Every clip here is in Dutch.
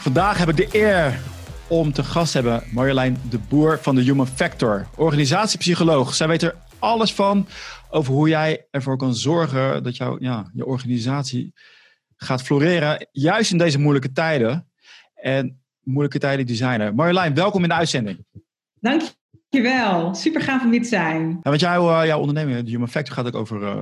Vandaag heb ik de eer om te gast te hebben Marjolein de Boer van de Human Factor, organisatiepsycholoog. Zij weet er alles van over hoe jij ervoor kan zorgen dat jouw, ja, je organisatie gaat floreren, juist in deze moeilijke tijden. En moeilijke tijden die zijn er. Marjolein, welkom in de uitzending. Dankjewel, super gaaf om hier te zijn. Ja, want jouw, uh, jouw onderneming, de Human Factor, gaat ook over uh,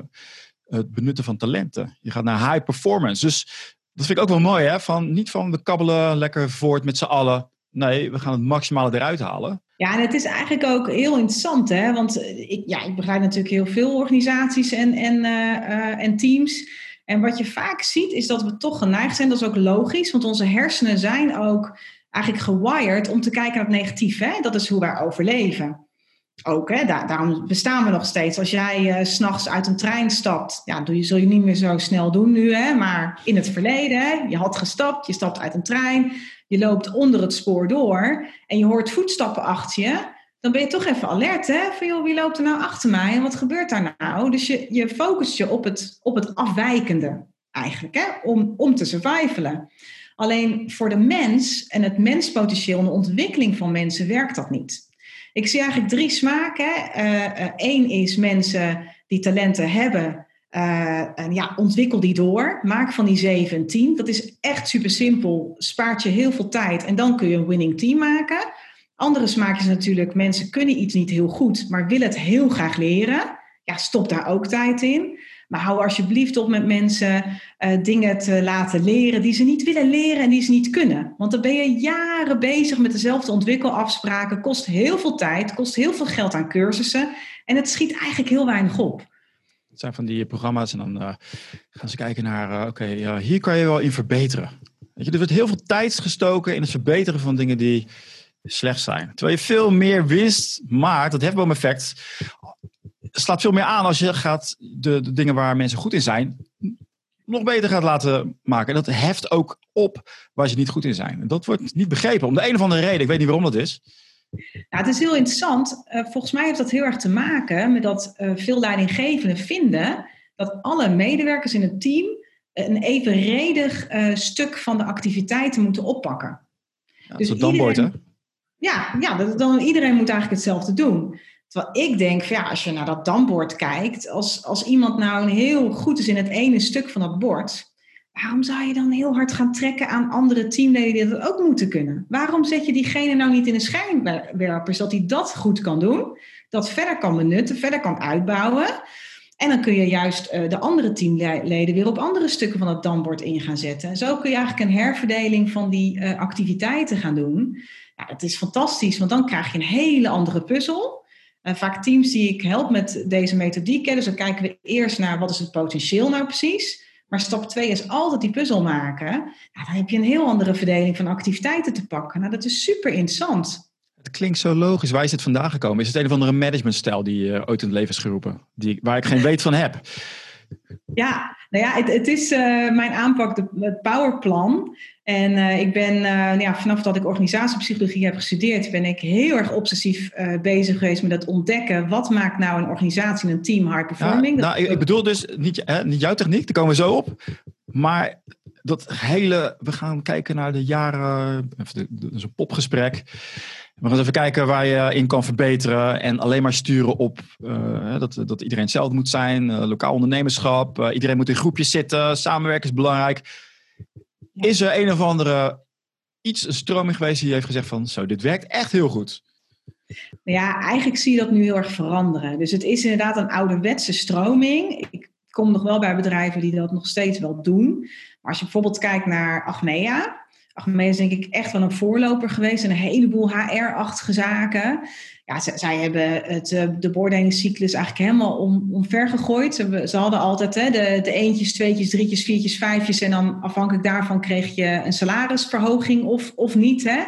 het benutten van talenten. Je gaat naar high performance. Dus dat vind ik ook wel mooi, hè? Van, niet van we kabbelen lekker voort met z'n allen. Nee, we gaan het maximale eruit halen. Ja, en het is eigenlijk ook heel interessant, hè? Want ik, ja, ik begrijp natuurlijk heel veel organisaties en, en, uh, en teams. En wat je vaak ziet, is dat we toch geneigd zijn. Dat is ook logisch, want onze hersenen zijn ook eigenlijk gewired om te kijken naar het negatief. Hè? Dat is hoe wij overleven. Ook, hè? daarom bestaan we nog steeds. Als jij uh, s'nachts uit een trein stapt, ja, doe je, zul je niet meer zo snel doen nu, hè? maar in het verleden, hè? je had gestapt, je stapt uit een trein, je loopt onder het spoor door en je hoort voetstappen achter je, dan ben je toch even alert, hè? Van joh, wie loopt er nou achter mij en wat gebeurt daar nou? Dus je, je focust je op het, op het afwijkende eigenlijk, hè? Om, om te survivalen. Alleen voor de mens en het menspotentieel en de ontwikkeling van mensen werkt dat niet. Ik zie eigenlijk drie smaken. Eén uh, uh, is mensen die talenten hebben. Uh, en ja, ontwikkel die door. Maak van die 7 een 10. Dat is echt super simpel. Spaart je heel veel tijd. En dan kun je een winning team maken. Andere smaak is natuurlijk, mensen kunnen iets niet heel goed, maar willen het heel graag leren. Ja, stop daar ook tijd in. Maar hou alsjeblieft op met mensen uh, dingen te laten leren die ze niet willen leren en die ze niet kunnen. Want dan ben je jaren bezig met dezelfde ontwikkelafspraken. Kost heel veel tijd, kost heel veel geld aan cursussen. En het schiet eigenlijk heel weinig op. Het zijn van die programma's en dan uh, gaan ze kijken naar, uh, oké, hier kan je wel in verbeteren. Weet je, er wordt heel veel tijd gestoken in het verbeteren van dingen die slecht zijn. Terwijl je veel meer winst maakt, dat hefboom effect, slaat veel meer aan als je gaat de, de, dingen waar mensen goed in zijn, nog beter gaat laten maken. En dat heft ook op waar ze niet goed in zijn. En dat wordt niet begrepen, om de een of andere reden. Ik weet niet waarom dat is. Nou, het is heel interessant. Uh, volgens mij heeft dat heel erg te maken met dat uh, veel leidinggevenden vinden dat alle medewerkers in het team een evenredig uh, stuk van de activiteiten moeten oppakken. Ja, dus dat iedereen, hè? Ja, ja dat, dan, iedereen moet eigenlijk hetzelfde doen. Terwijl ik denk, ja, als je naar dat dambord kijkt, als, als iemand nou heel goed is in het ene stuk van dat bord, waarom zou je dan heel hard gaan trekken aan andere teamleden die dat ook moeten kunnen? Waarom zet je diegene nou niet in een schijnwerper, zodat hij dat goed kan doen, dat verder kan benutten, verder kan uitbouwen? En dan kun je juist uh, de andere teamleden weer op andere stukken van het dambord in gaan zetten. En zo kun je eigenlijk een herverdeling van die uh, activiteiten gaan doen. Ja, dat is fantastisch, want dan krijg je een hele andere puzzel. Vaak teams die ik help met deze methodiek, dus dan kijken we eerst naar wat is het potentieel nou precies. Maar stap twee is altijd die puzzel maken. Nou, dan heb je een heel andere verdeling van activiteiten te pakken. Nou, dat is super interessant. Het klinkt zo logisch. Waar is het vandaan gekomen? Is het een of andere managementstijl die uh, ooit in het leven is geroepen? Die, waar ik geen weet van heb? Ja, nou ja, het, het is uh, mijn aanpak, de, het powerplan. En uh, ik ben, uh, ja, vanaf dat ik organisatiepsychologie heb gestudeerd, ben ik heel erg obsessief bezig geweest met het ontdekken. Wat maakt nou een organisatie en een team high performing? Ja, nou, ik, ik, bedoel dus niet, hè, niet jouw techniek, daar komen we zo op. Maar dat hele, we gaan kijken naar de jaren, dat is een popgesprek. We gaan even kijken waar je in kan verbeteren. En alleen maar sturen op uh, dat, dat iedereen hetzelfde moet zijn. Uh, lokaal ondernemerschap. Uh, iedereen moet in groepjes zitten. Samenwerken is belangrijk. Is er een of andere iets, een stroming geweest die heeft gezegd van... Zo, dit werkt echt heel goed. Ja, eigenlijk zie je dat nu heel erg veranderen. Dus het is inderdaad een ouderwetse stroming. Ik kom nog wel bij bedrijven die dat nog steeds wel doen. Maar als je bijvoorbeeld kijkt naar Achmea... Achmea is denk ik echt wel een voorloper geweest en een heleboel HR-achtige zaken. Ja, zij hebben het, eh, de beoordelingscyclus eigenlijk helemaal om, omver gegooid. Ze, ze hadden altijd hè, de, de eentjes, tweetjes, drietjes, viertjes, vijfjes. En dan afhankelijk daarvan kreeg je een salarisverhoging of, of niet. Hè?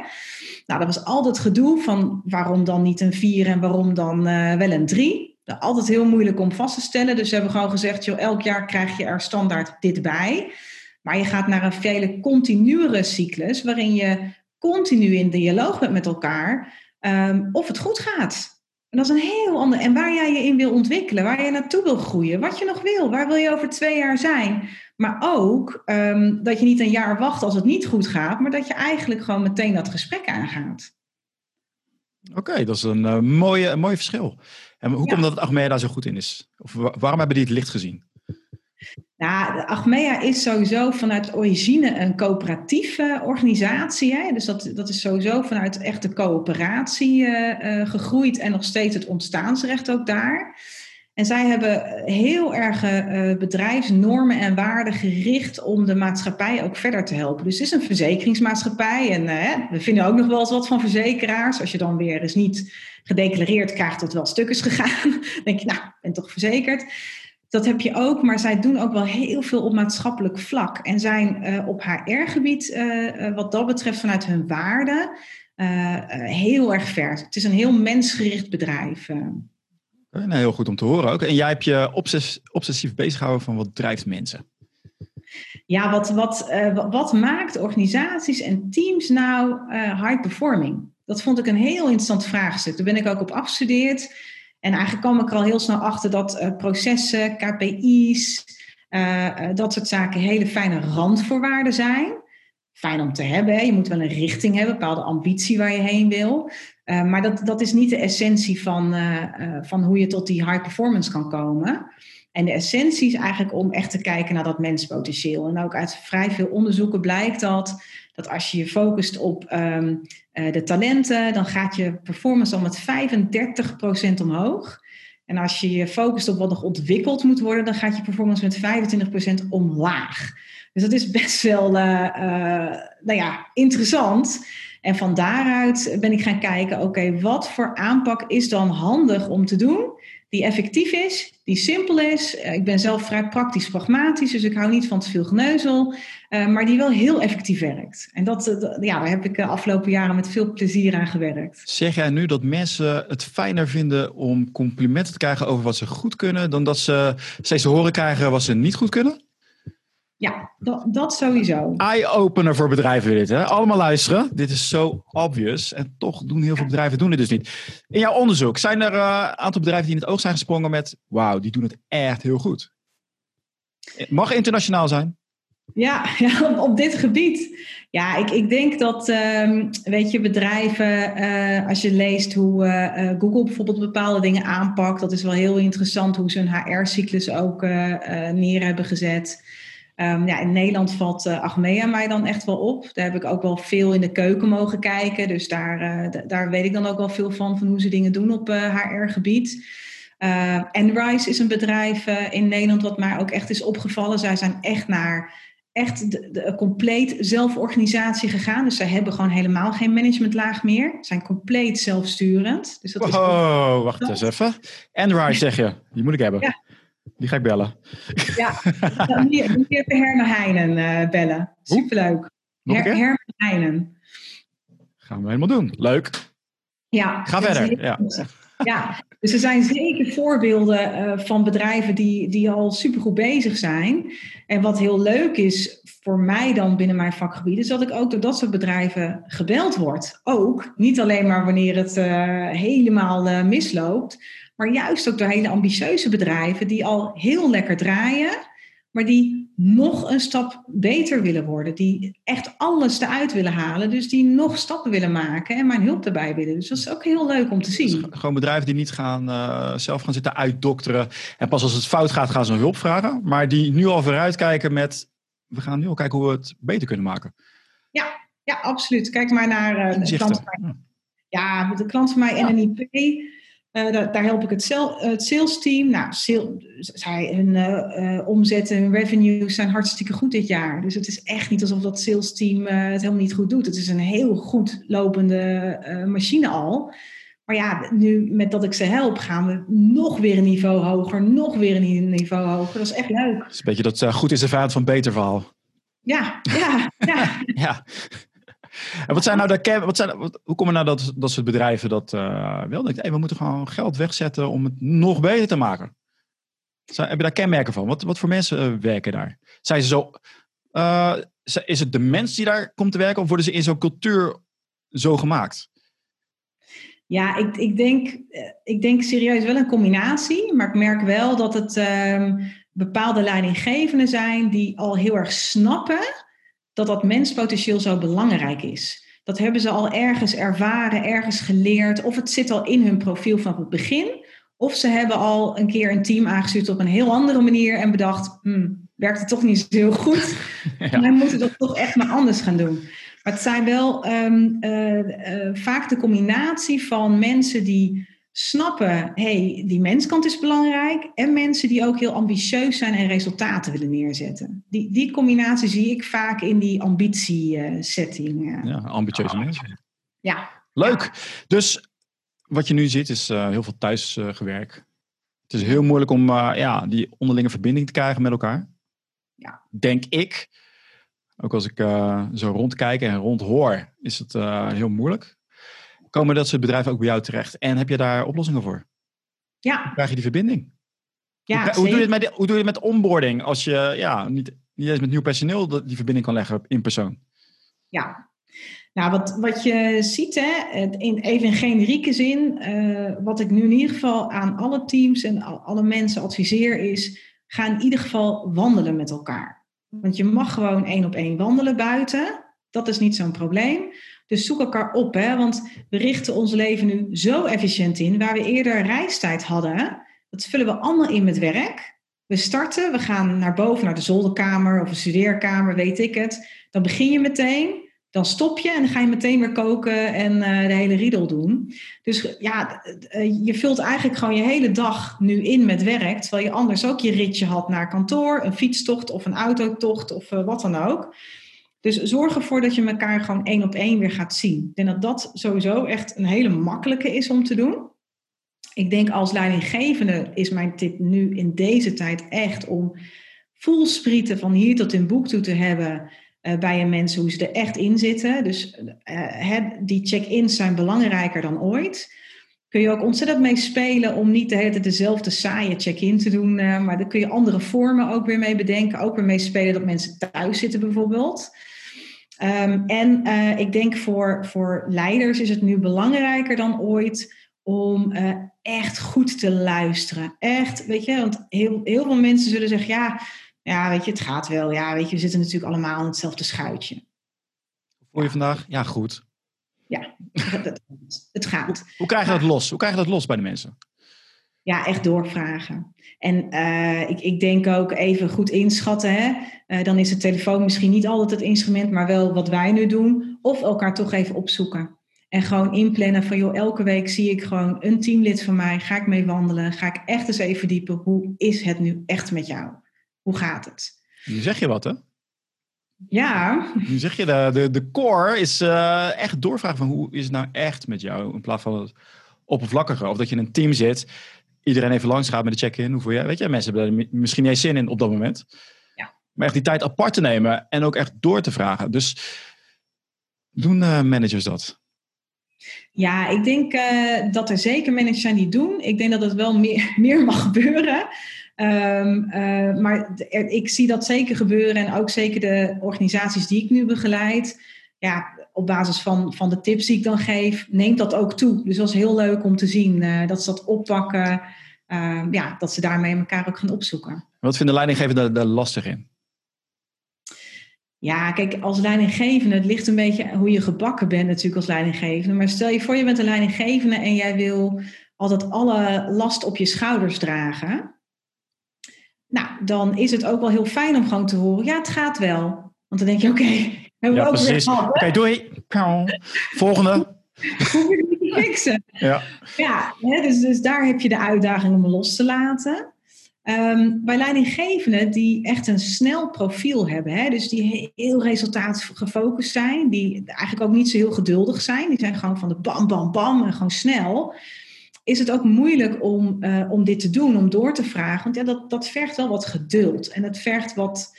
Nou, dat was altijd gedoe van waarom dan niet een vier en waarom dan uh, wel een drie. Altijd heel moeilijk om vast te stellen. Dus ze hebben gewoon gezegd, joh, elk jaar krijg je er standaard dit bij. Maar je gaat naar een vele continuere cyclus, waarin je continu in dialoog bent met elkaar um, of het goed gaat. En dat is een heel ander. En waar jij je in wil ontwikkelen, waar je naartoe wil groeien, wat je nog wil, waar wil je over twee jaar zijn. Maar ook ehm, dat je niet een jaar wacht als het niet goed gaat, maar dat je eigenlijk gewoon meteen dat gesprek aangaat. Oké, dat is een, uh, mooie, een mooi verschil. En hoe komt dat daar zo goed in is? Of waarom hebben die het licht gezien? Nou, Achmea is sowieso vanuit origine een coöperatieve organisatie. Hè? Dus dat, dat is sowieso vanuit echte coöperatie uh, gegroeid en nog steeds het ontstaansrecht ook daar. En zij hebben heel erg uh, bedrijfsnormen en waarden gericht om de maatschappij ook verder te helpen. Dus het is een verzekeringsmaatschappij en we vinden ook nog wel eens wat van verzekeraars. Als je dan weer eens niet gedeclareerd krijgt dat wel stuk is gegaan, dan denk je, nou, ben toch verzekerd. Dat heb je ook, maar zij doen ook wel heel veel op maatschappelijk vlak. En zijn uh, op HR-gebied, uh, uh, wat dat betreft, vanuit hun waarden, heel erg ver. Het is een heel mensgericht bedrijf. Nou, heel goed om te horen ook. En jij hebt je obsess obsessief bezig gehouden van wat drijft mensen? Ja, wat, wat, wat maakt organisaties en teams nou high performing? Dat vond ik een heel interessant vraagstuk. Daar ben ik ook op afgestudeerd. En eigenlijk kwam ik er al heel snel achter dat uh, processen, KPI's, uh, uh, dat soort zaken hele fijne randvoorwaarden zijn. Fijn om te hebben. Hè? Je moet wel een richting hebben, een bepaalde ambitie waar je heen wil. maar dat, dat is niet de essentie van, van hoe je tot die high performance kan komen. En de essentie is eigenlijk om echt te kijken naar dat menspotentieel. En ook uit vrij veel onderzoeken blijkt dat, dat als je je focust op um, uh, de talenten, dan gaat je performance al met 35% omhoog. En als je je focust op wat nog ontwikkeld moet worden, dan gaat je performance met 25% omlaag. Dus dat is best wel uh, uh, nou ja, interessant. En van daaruit ben ik gaan kijken, oké, wat voor aanpak is dan handig om te doen? Die effectief is, die simpel is. Eh, ik ben zelf vrij praktisch pragmatisch, dus ik hou niet van te veel geneuzel, uh, maar die wel heel effectief werkt. En dat, uh, ja, daar heb ik de afgelopen jaren met veel plezier aan gewerkt. Zeg jij nu dat mensen het fijner vinden om complimenten te krijgen over wat ze goed kunnen, dan dat ze steeds te horen krijgen wat ze niet goed kunnen? Ja, dat, dat sowieso. Eye-opener voor bedrijven dit, hè? Allemaal luisteren. Dit is zo obvious. En toch doen heel veel bedrijven doen dit dus niet. In jouw onderzoek, zijn er een uh, aantal bedrijven die in het oog zijn gesprongen met... Wauw, die doen het echt heel goed. Mag internationaal zijn? Ja, ja op, op, dit gebied. Ja, ik, ik denk dat, um, weet je, bedrijven, uh, als je leest hoe uh, Google bijvoorbeeld bepaalde dingen aanpakt, dat is wel heel interessant hoe ze hun HR-cyclus ook neer hebben gezet. Um, ja, in Nederland valt uh, Achmea mij dan echt wel op. Daar heb ik ook wel veel in de keuken mogen kijken. Dus daar, uh, daar weet ik dan ook wel veel van, van hoe ze dingen doen op uh, eh, HR-gebied. Uh, Enrise is een bedrijf in Nederland wat mij ook echt is opgevallen. Zij zijn echt naar echt de, de, compleet zelforganisatie gegaan. Dus zij hebben gewoon helemaal geen managementlaag meer. Zijn compleet zelfsturend. Dus dat wow, is wacht eens even. Enrise zeg je, die moet ik hebben. Ja. Die ga ik bellen. Ja, dan moet je even Herman Heijnen uh, bellen. Superleuk. Her Herman Heijnen. Gaan we helemaal doen. Leuk. Ja. Ga verder. Ja. ja, dus er zijn zeker voorbeelden uh, van bedrijven die, die al supergoed bezig zijn. En wat heel leuk is voor mij dan binnen mijn vakgebied, is dat ik ook door dat soort bedrijven gebeld word. Ook, niet alleen maar wanneer het uh, helemaal misloopt, maar juist ook door hele ambitieuze bedrijven die al heel lekker draaien, maar die nog een stap beter willen worden. Die echt alles eruit willen halen. Dus die nog stappen willen maken en mijn hulp erbij willen. Dus dat is ook heel leuk om te zien. gewoon bedrijven die niet gaan, uh, zelf gaan zitten uitdokteren. En pas als het fout gaat, gaan ze hulp vragen. Maar die nu al vooruitkijken met, we gaan nu al kijken hoe we het beter kunnen maken. Ja, ja absoluut. Kijk maar naar uh, de klant van mij. Ja, de klant van mij, NNIP. Uh, daar, daar, help ik het, het sales team. Nou, sale, zij, hun uh, uh, omzetten, hun revenues zijn hartstikke goed dit jaar. Dus het is echt niet alsof dat sales team het helemaal niet goed doet. Het is een heel goed lopende machine al. Maar ja, nu met dat ik ze help, gaan we nog weer een niveau hoger, nog weer een niveau hoger. Dat is echt leuk. Het is een beetje dat goed is de vaart van beter verhaal. Ja, ja, ja. ja. En wat zijn nou de wat zijn, hoe komen nou dat, dat soort bedrijven dat uh, wel denken, we moeten gewoon geld wegzetten om het nog beter te maken? Zijn, heb je daar kenmerken van? Wat, wat voor mensen uh, werken daar? Zijn ze zo, uh, is het de mens die daar komt te werken of worden ze in zo'n cultuur zo gemaakt? Ja, ik, ik, denk, eh, ik denk serieus wel een combinatie. Maar ik merk wel dat het um, bepaalde leidinggevenden zijn die al heel erg snappen dat dat menspotentieel zo belangrijk is. Dat hebben ze al ergens ervaren, ergens geleerd. Of het zit al in hun profiel van het begin. Of ze hebben al een keer een team aangestuurd op een heel andere manier en bedacht, hmm, werkt het toch niet zo heel goed. Ja. Wij moeten dat toch echt maar anders gaan doen. Maar het zijn wel um, uh, vaak de combinatie van mensen die snappen, hey, die menskant is belangrijk. En mensen die ook heel ambitieus zijn en resultaten willen neerzetten. Die, die combinatie zie ik vaak in die ambitiesetting. ja, ambitieuze mensen. Ja. Leuk. Dus wat je nu ziet is heel veel thuisgewerk. het is heel moeilijk om ja, die onderlinge verbinding te krijgen met elkaar. Ja. Denk ik. Ook als ik uh, zo rondkijk en rondhoor, is het uh, heel moeilijk. Komen dat soort bedrijven ook bij jou terecht? En heb je daar oplossingen voor? Ja. Hoe krijg je die verbinding? Ja, hoe, hoe, doe je het met, hoe doe je het met onboarding als je ja, niet, niet eens met nieuw personeel die verbinding kan leggen in persoon? Ja, nou, wat, wat je ziet, hè, in, even in generieke zin, uh, wat ik nu in ieder geval aan alle teams en alle mensen adviseer, is ga in ieder geval wandelen met elkaar. Want je mag gewoon één op één wandelen buiten. Dat is niet zo'n probleem. Dus zoek elkaar op, hè? want we richten ons leven nu zo efficiënt in. Waar we eerder reistijd hadden, dat vullen we allemaal in met werk. We starten, we gaan naar boven, naar de zolderkamer of een studeerkamer, weet ik het. Dan begin je meteen. Dan stop je en dan ga je meteen weer koken en uh, de hele riedel doen. Dus ja, uh, je vult eigenlijk gewoon je hele dag nu in met werk. Terwijl je anders ook je ritje had naar kantoor, een fietstocht of een autotocht of uh, wat dan ook. Dus zorg ervoor dat je elkaar gewoon één op één weer gaat zien. Ik denk dat dat sowieso echt een hele makkelijke is om te doen. Ik denk als leidinggevende is mijn tip nu in deze tijd echt om voelsprieten van hier tot in boek toe te hebben uh, bij je mensen, hoe ze er echt in zitten. Dus uh, die check-ins zijn belangrijker dan ooit. Kun je ook ontzettend mee spelen om niet de hele tijd dezelfde saaie check-in te doen. Uh, maar daar kun je andere vormen ook weer mee bedenken. Ook weer mee spelen dat mensen thuis zitten bijvoorbeeld. Um, en ik denk voor, voor leiders is het nu belangrijker dan ooit om echt goed te luisteren. Echt, weet je, want heel, heel veel mensen zullen zeggen, ja, ja, weet je, het gaat wel. Ja, weet je, we zitten natuurlijk allemaal in hetzelfde schuitje. Voel je vandaag? Ja, goed. Ja, het gaat. Hoe, hoe krijg je dat los? Hoe krijg je dat los bij de mensen? Ja, echt doorvragen. En uh, ik, ik denk ook even goed inschatten. Hè? Uh, dan is de telefoon misschien niet altijd het instrument, maar wel wat wij nu doen. Of elkaar toch even opzoeken. En gewoon inplannen van, joh, elke week zie ik gewoon een teamlid van mij. Ga ik mee wandelen? Ga ik echt eens even verdiepen. Hoe is het nu echt met jou? Hoe gaat het? Nu zeg je wat, hè? Ja. Nu zeg je, de, de, de core is uh, echt doorvragen van hoe is het nou echt met jou? In plaats van het oppervlakkige. Of dat je in een team zit, iedereen even langs gaat met de check-in. Hoe voel je? Weet je, mensen hebben er misschien niet eens zin in op dat moment. Ja. Maar echt die tijd apart te nemen en ook echt door te vragen. Dus doen uh, managers dat? Ja, ik denk uh, dat er zeker managers zijn die doen. Ik denk dat het wel meer, meer mag gebeuren. Um, uh, maar er, ik zie dat zeker gebeuren en ook zeker de organisaties die ik nu begeleid. Ja, op basis van, van de tips die ik dan geef, neemt dat ook toe. Dus dat is heel leuk om te zien uh, dat ze dat oppakken. Uh, ja, dat ze daarmee elkaar ook gaan opzoeken. Wat vinden leidinggevenden daar lastig in? Ja, kijk, als leidinggevende, het ligt een beetje hoe je gebakken bent natuurlijk als leidinggevende. Maar stel je voor, je bent een leidinggevende en jij wil altijd alle last op je schouders dragen. Nou, dan is het ook wel heel fijn om gewoon te horen, ja, het gaat wel. Want dan denk je, oké, okay, hebben we ja, ook precies. Oké, okay, doei. Volgende. Je fixen? Ja, ja hè, dus, dus daar heb je de uitdaging om los te laten. Um, bij leidinggevenden die echt een snel profiel hebben, hè, dus die heel resultaatgefocust zijn, die eigenlijk ook niet zo heel geduldig zijn, die zijn gewoon van de bam, bam, bam en gewoon snel is het ook moeilijk om, uh, om dit te doen, om door te vragen. Want ja, dat, dat vergt wel wat geduld. En het vergt wat,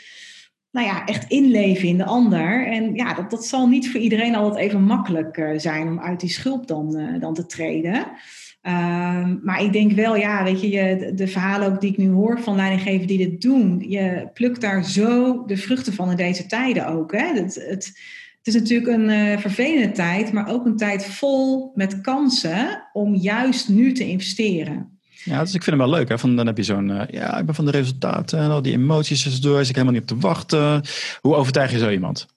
nou ja, echt inleven in de ander. En ja, dat, dat zal niet voor iedereen altijd even makkelijk uh, zijn om uit die schulp dan, uh, dan te treden. Ehm, maar ik denk wel, ja, weet je, de, de verhalen ook die ik nu hoor van leidinggevenden die dit doen, je plukt daar zo de vruchten van in deze tijden ook. Hè? Het, het, Het is natuurlijk een uh, vervelende tijd, maar ook een tijd vol met kansen om juist nu te investeren. Ja, dus ik vind hem wel leuk. Hè? Van, dan heb je zo'n, uh, ja, ik ben van de resultaten en al die emoties tussendoor. Zit ik helemaal niet op te wachten. Hoe overtuig je zo iemand?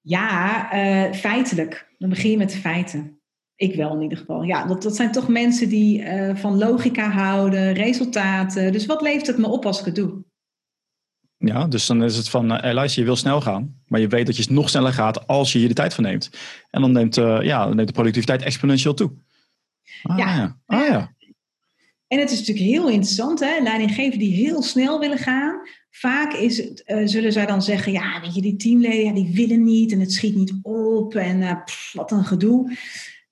Ja, uh, feitelijk. Dan begin je met de feiten. Ik wel in ieder geval. Ja, dat, dat zijn toch mensen die uh, van logica houden, resultaten. Dus wat levert het me op als ik het doe? Ja, dus dan is het van, uh, je wil snel gaan, maar je weet dat je nog sneller gaat als je hier de tijd voor neemt. En dan neemt, uh, ja, dan neemt de productiviteit exponentieel toe. Ah, ja. ja. Ah, ja. En het is natuurlijk heel interessant, hè? leidinggeven die heel snel willen gaan. Vaak is het, uh, zullen zij dan zeggen, ja, weet je, die teamleden ja, die willen niet en het schiet niet op en uh, pff, wat een gedoe.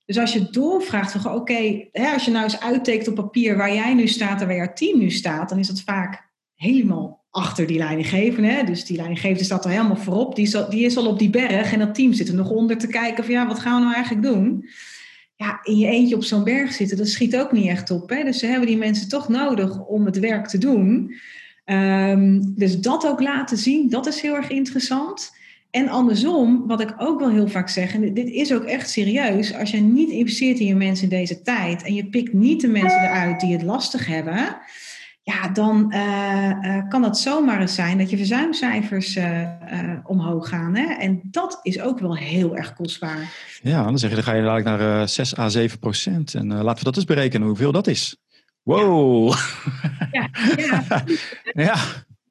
Dus als je doorvraagt van, oké, okay, als je nou eens uittekent op papier waar jij nu staat en waar jouw team nu staat, dan is dat vaak helemaal achter die leidinggevende. Dus die leidinggevende staat er helemaal voorop. Die is, al, die is al op die berg en dat team zit er nog onder te kijken van ja, wat gaan we nou eigenlijk doen? Ja, in je eentje op zo'n berg zitten, dat schiet ook niet echt op. Hè? Dus ze hebben die mensen toch nodig om het werk te doen. Um, dus dat ook laten zien, dat is heel erg interessant. En andersom, wat ik ook wel heel vaak zeg, en dit is ook echt serieus, als je niet investeert in je mensen in deze tijd en je pikt niet de mensen eruit die het lastig hebben, ja, dan uh, uh, kan het zomaar eens zijn dat je verzuimcijfers uh, omhoog gaan. Hè? En dat is ook wel heel erg kostbaar. Ja, dan zeg je, dan ga je dadelijk naar 6 à 7 procent. En laten we dat eens berekenen hoeveel dat is. Wow! Ja, ja. ja.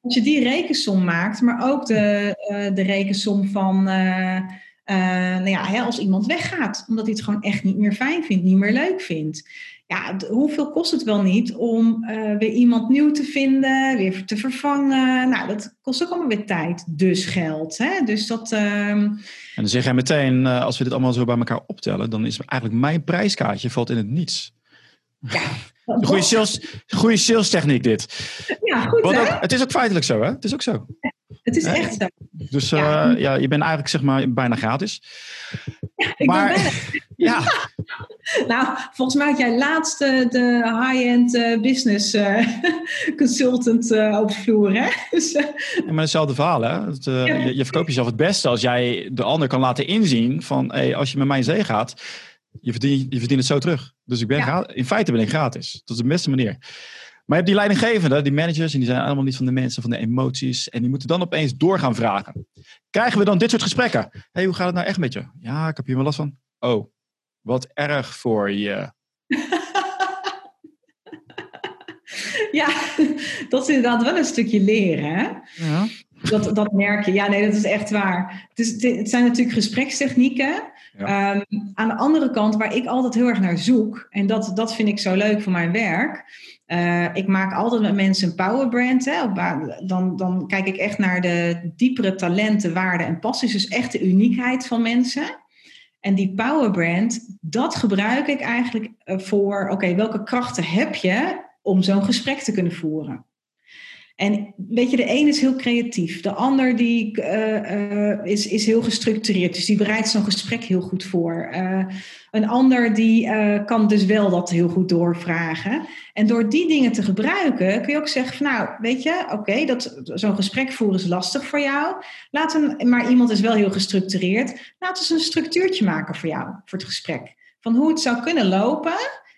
Als je die rekensom maakt, maar ook de, de rekensom van... nou ja, hè, als iemand weggaat, omdat hij het gewoon echt niet meer fijn vindt, niet meer leuk vindt ja, hoeveel kost het wel niet om uh, weer iemand nieuw te vinden, weer te vervangen? Nou, dat kost ook allemaal weer tijd, dus geld. Hè? Dus dat, uh... En dan zeg jij meteen, uh, als we dit allemaal zo bij elkaar optellen, dan is eigenlijk mijn prijskaartje valt in het niets. Ja. Goede sales, goede sales techniek dit. Ja, goed Want hè? Het is ook feitelijk zo, hè? Het is ook zo. Het is echt zo. Dus ja. ja. je bent eigenlijk zeg maar bijna gratis. Ja, ik maar, ben. Ja. nou, volgens mij had jij laatst de, de high-end uh, business consultant op de vloer, hè? Dus, ja, maar hetzelfde verhaal, hè? Het, je, je verkoopt jezelf het beste als jij de ander kan laten inzien van... Hey, als je met mij in zee gaat, je verdient, je verdient het zo terug. Dus ik ben ja. in feite ben ik gratis. Dat is de beste manier. Maar je hebt die leidinggevenden, die managers, en die zijn allemaal niet van de mensen, van de emoties. En die moeten dan opeens door gaan vragen. Krijgen we dan dit soort gesprekken? Hé, hey, hoe gaat het nou echt met je? Ja, ik heb hier wel last van. Oh, wat erg voor je. ja, dat is inderdaad wel een stukje leren. Hè? Ja. Dat, dat merk je. Ja, nee, dat is echt waar. Het, is, het zijn natuurlijk gesprekstechnieken. Ja. Um, aan de andere kant, waar ik altijd heel erg naar zoek, en dat, dat vind ik zo leuk voor mijn werk. Uh, ik maak altijd met mensen een powerbrand. Hè. Dan, dan kijk ik echt naar de diepere talenten, waarden en passies. Dus echt de uniekheid van mensen. En die powerbrand, dat gebruik ik eigenlijk voor, oké, okay, welke krachten heb je om zo'n gesprek te kunnen voeren? En weet je, de een is heel creatief, de ander die, uh, uh, is, is heel gestructureerd. Dus die bereidt zo'n gesprek heel goed voor. Uh, een ander die kan dus wel dat heel goed doorvragen. En door die dingen te gebruiken kun je ook zeggen van nou, weet je, oké, dat zo'n gesprek voeren is lastig voor jou. Laten, maar iemand is wel heel gestructureerd. Laten we een structuurtje maken voor jou, voor het gesprek. Van hoe het zou kunnen lopen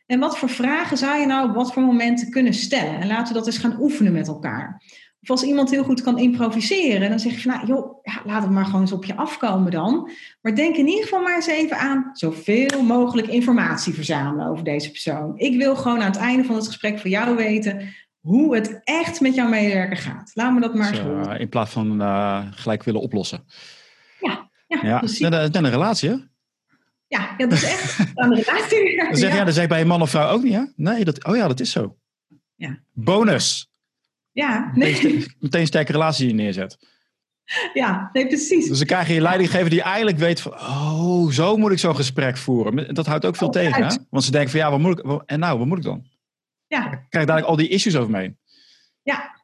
en wat voor vragen zou je nou op wat voor momenten kunnen stellen? En laten we dat eens gaan oefenen met elkaar. Of als iemand heel goed kan improviseren, dan zeg je van, nou joh, ja, laat het maar gewoon eens op je afkomen dan. Maar denk in ieder geval maar eens even aan zoveel mogelijk informatie verzamelen over deze persoon. Ik wil gewoon aan het einde van het gesprek voor jou weten hoe het echt met jouw medewerker gaat. Laat me dat maar eens horen. In plaats van uh, gelijk willen oplossen. Ja, ja, ja. precies. En, en een relatie, hè? Ja, dat is echt de relatie. Dan zeg, ja. ja, dat zeg bij een man of vrouw ook niet, hè? Nee, dat, oh ja, dat is zo. Ja. Bonus. Ja, nee. Meteen, meteen sterke relatie neerzet. Ja, nee, precies. Dus dan krijg je een leidinggever die eigenlijk weet van... oh, zo moet ik zo'n gesprek voeren. Dat houdt ook veel oh, tegen, hè? Want ze denken van, ja, wat moet ik... En nou, wat moet ik dan? Ja. Dan krijg ik dadelijk al die issues over me heen. Ja,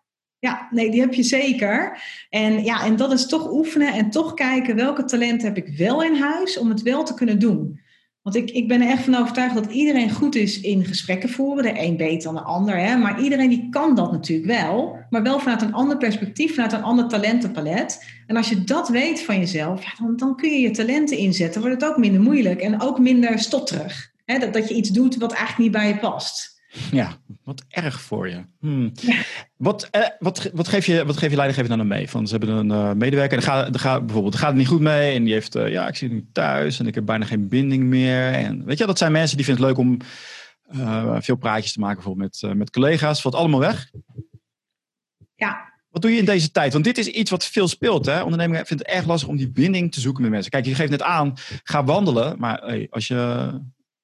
ja, nee, die heb je zeker. En, ja, en dat is toch oefenen en toch kijken welke talenten heb ik wel in huis om het wel te kunnen doen. Want ik, ik ben er echt van overtuigd dat iedereen goed is in gesprekken voeren. De een beter dan de ander. Hè? Maar iedereen die kan dat natuurlijk wel. Maar wel vanuit een ander perspectief, vanuit een ander talentenpalet. En als je dat weet van jezelf, ja, dan, dan kun je je talenten inzetten. Wordt het ook minder moeilijk en ook minder stotterig. Hè? Dat, dat je iets doet wat eigenlijk niet bij je past. Ja, wat erg voor je. Hmm. Wat, eh, wat, wat, geef je. wat geef je leidinggever dan mee? Van, ze hebben een uh, medewerker en gaat, gaat, bijvoorbeeld, gaat het niet goed mee. En die heeft, uh, ja, ik zit nu thuis en ik heb bijna geen binding meer. En weet je, dat zijn mensen die vinden het leuk om uh, veel praatjes te maken bijvoorbeeld met, met collega's. Valt allemaal weg. Ja. Wat doe je in deze tijd? Want dit is iets wat veel speelt. Hè? Ondernemingen vinden het erg lastig om die binding te zoeken met mensen. Kijk, je geeft net aan, ga wandelen. Maar hey, als je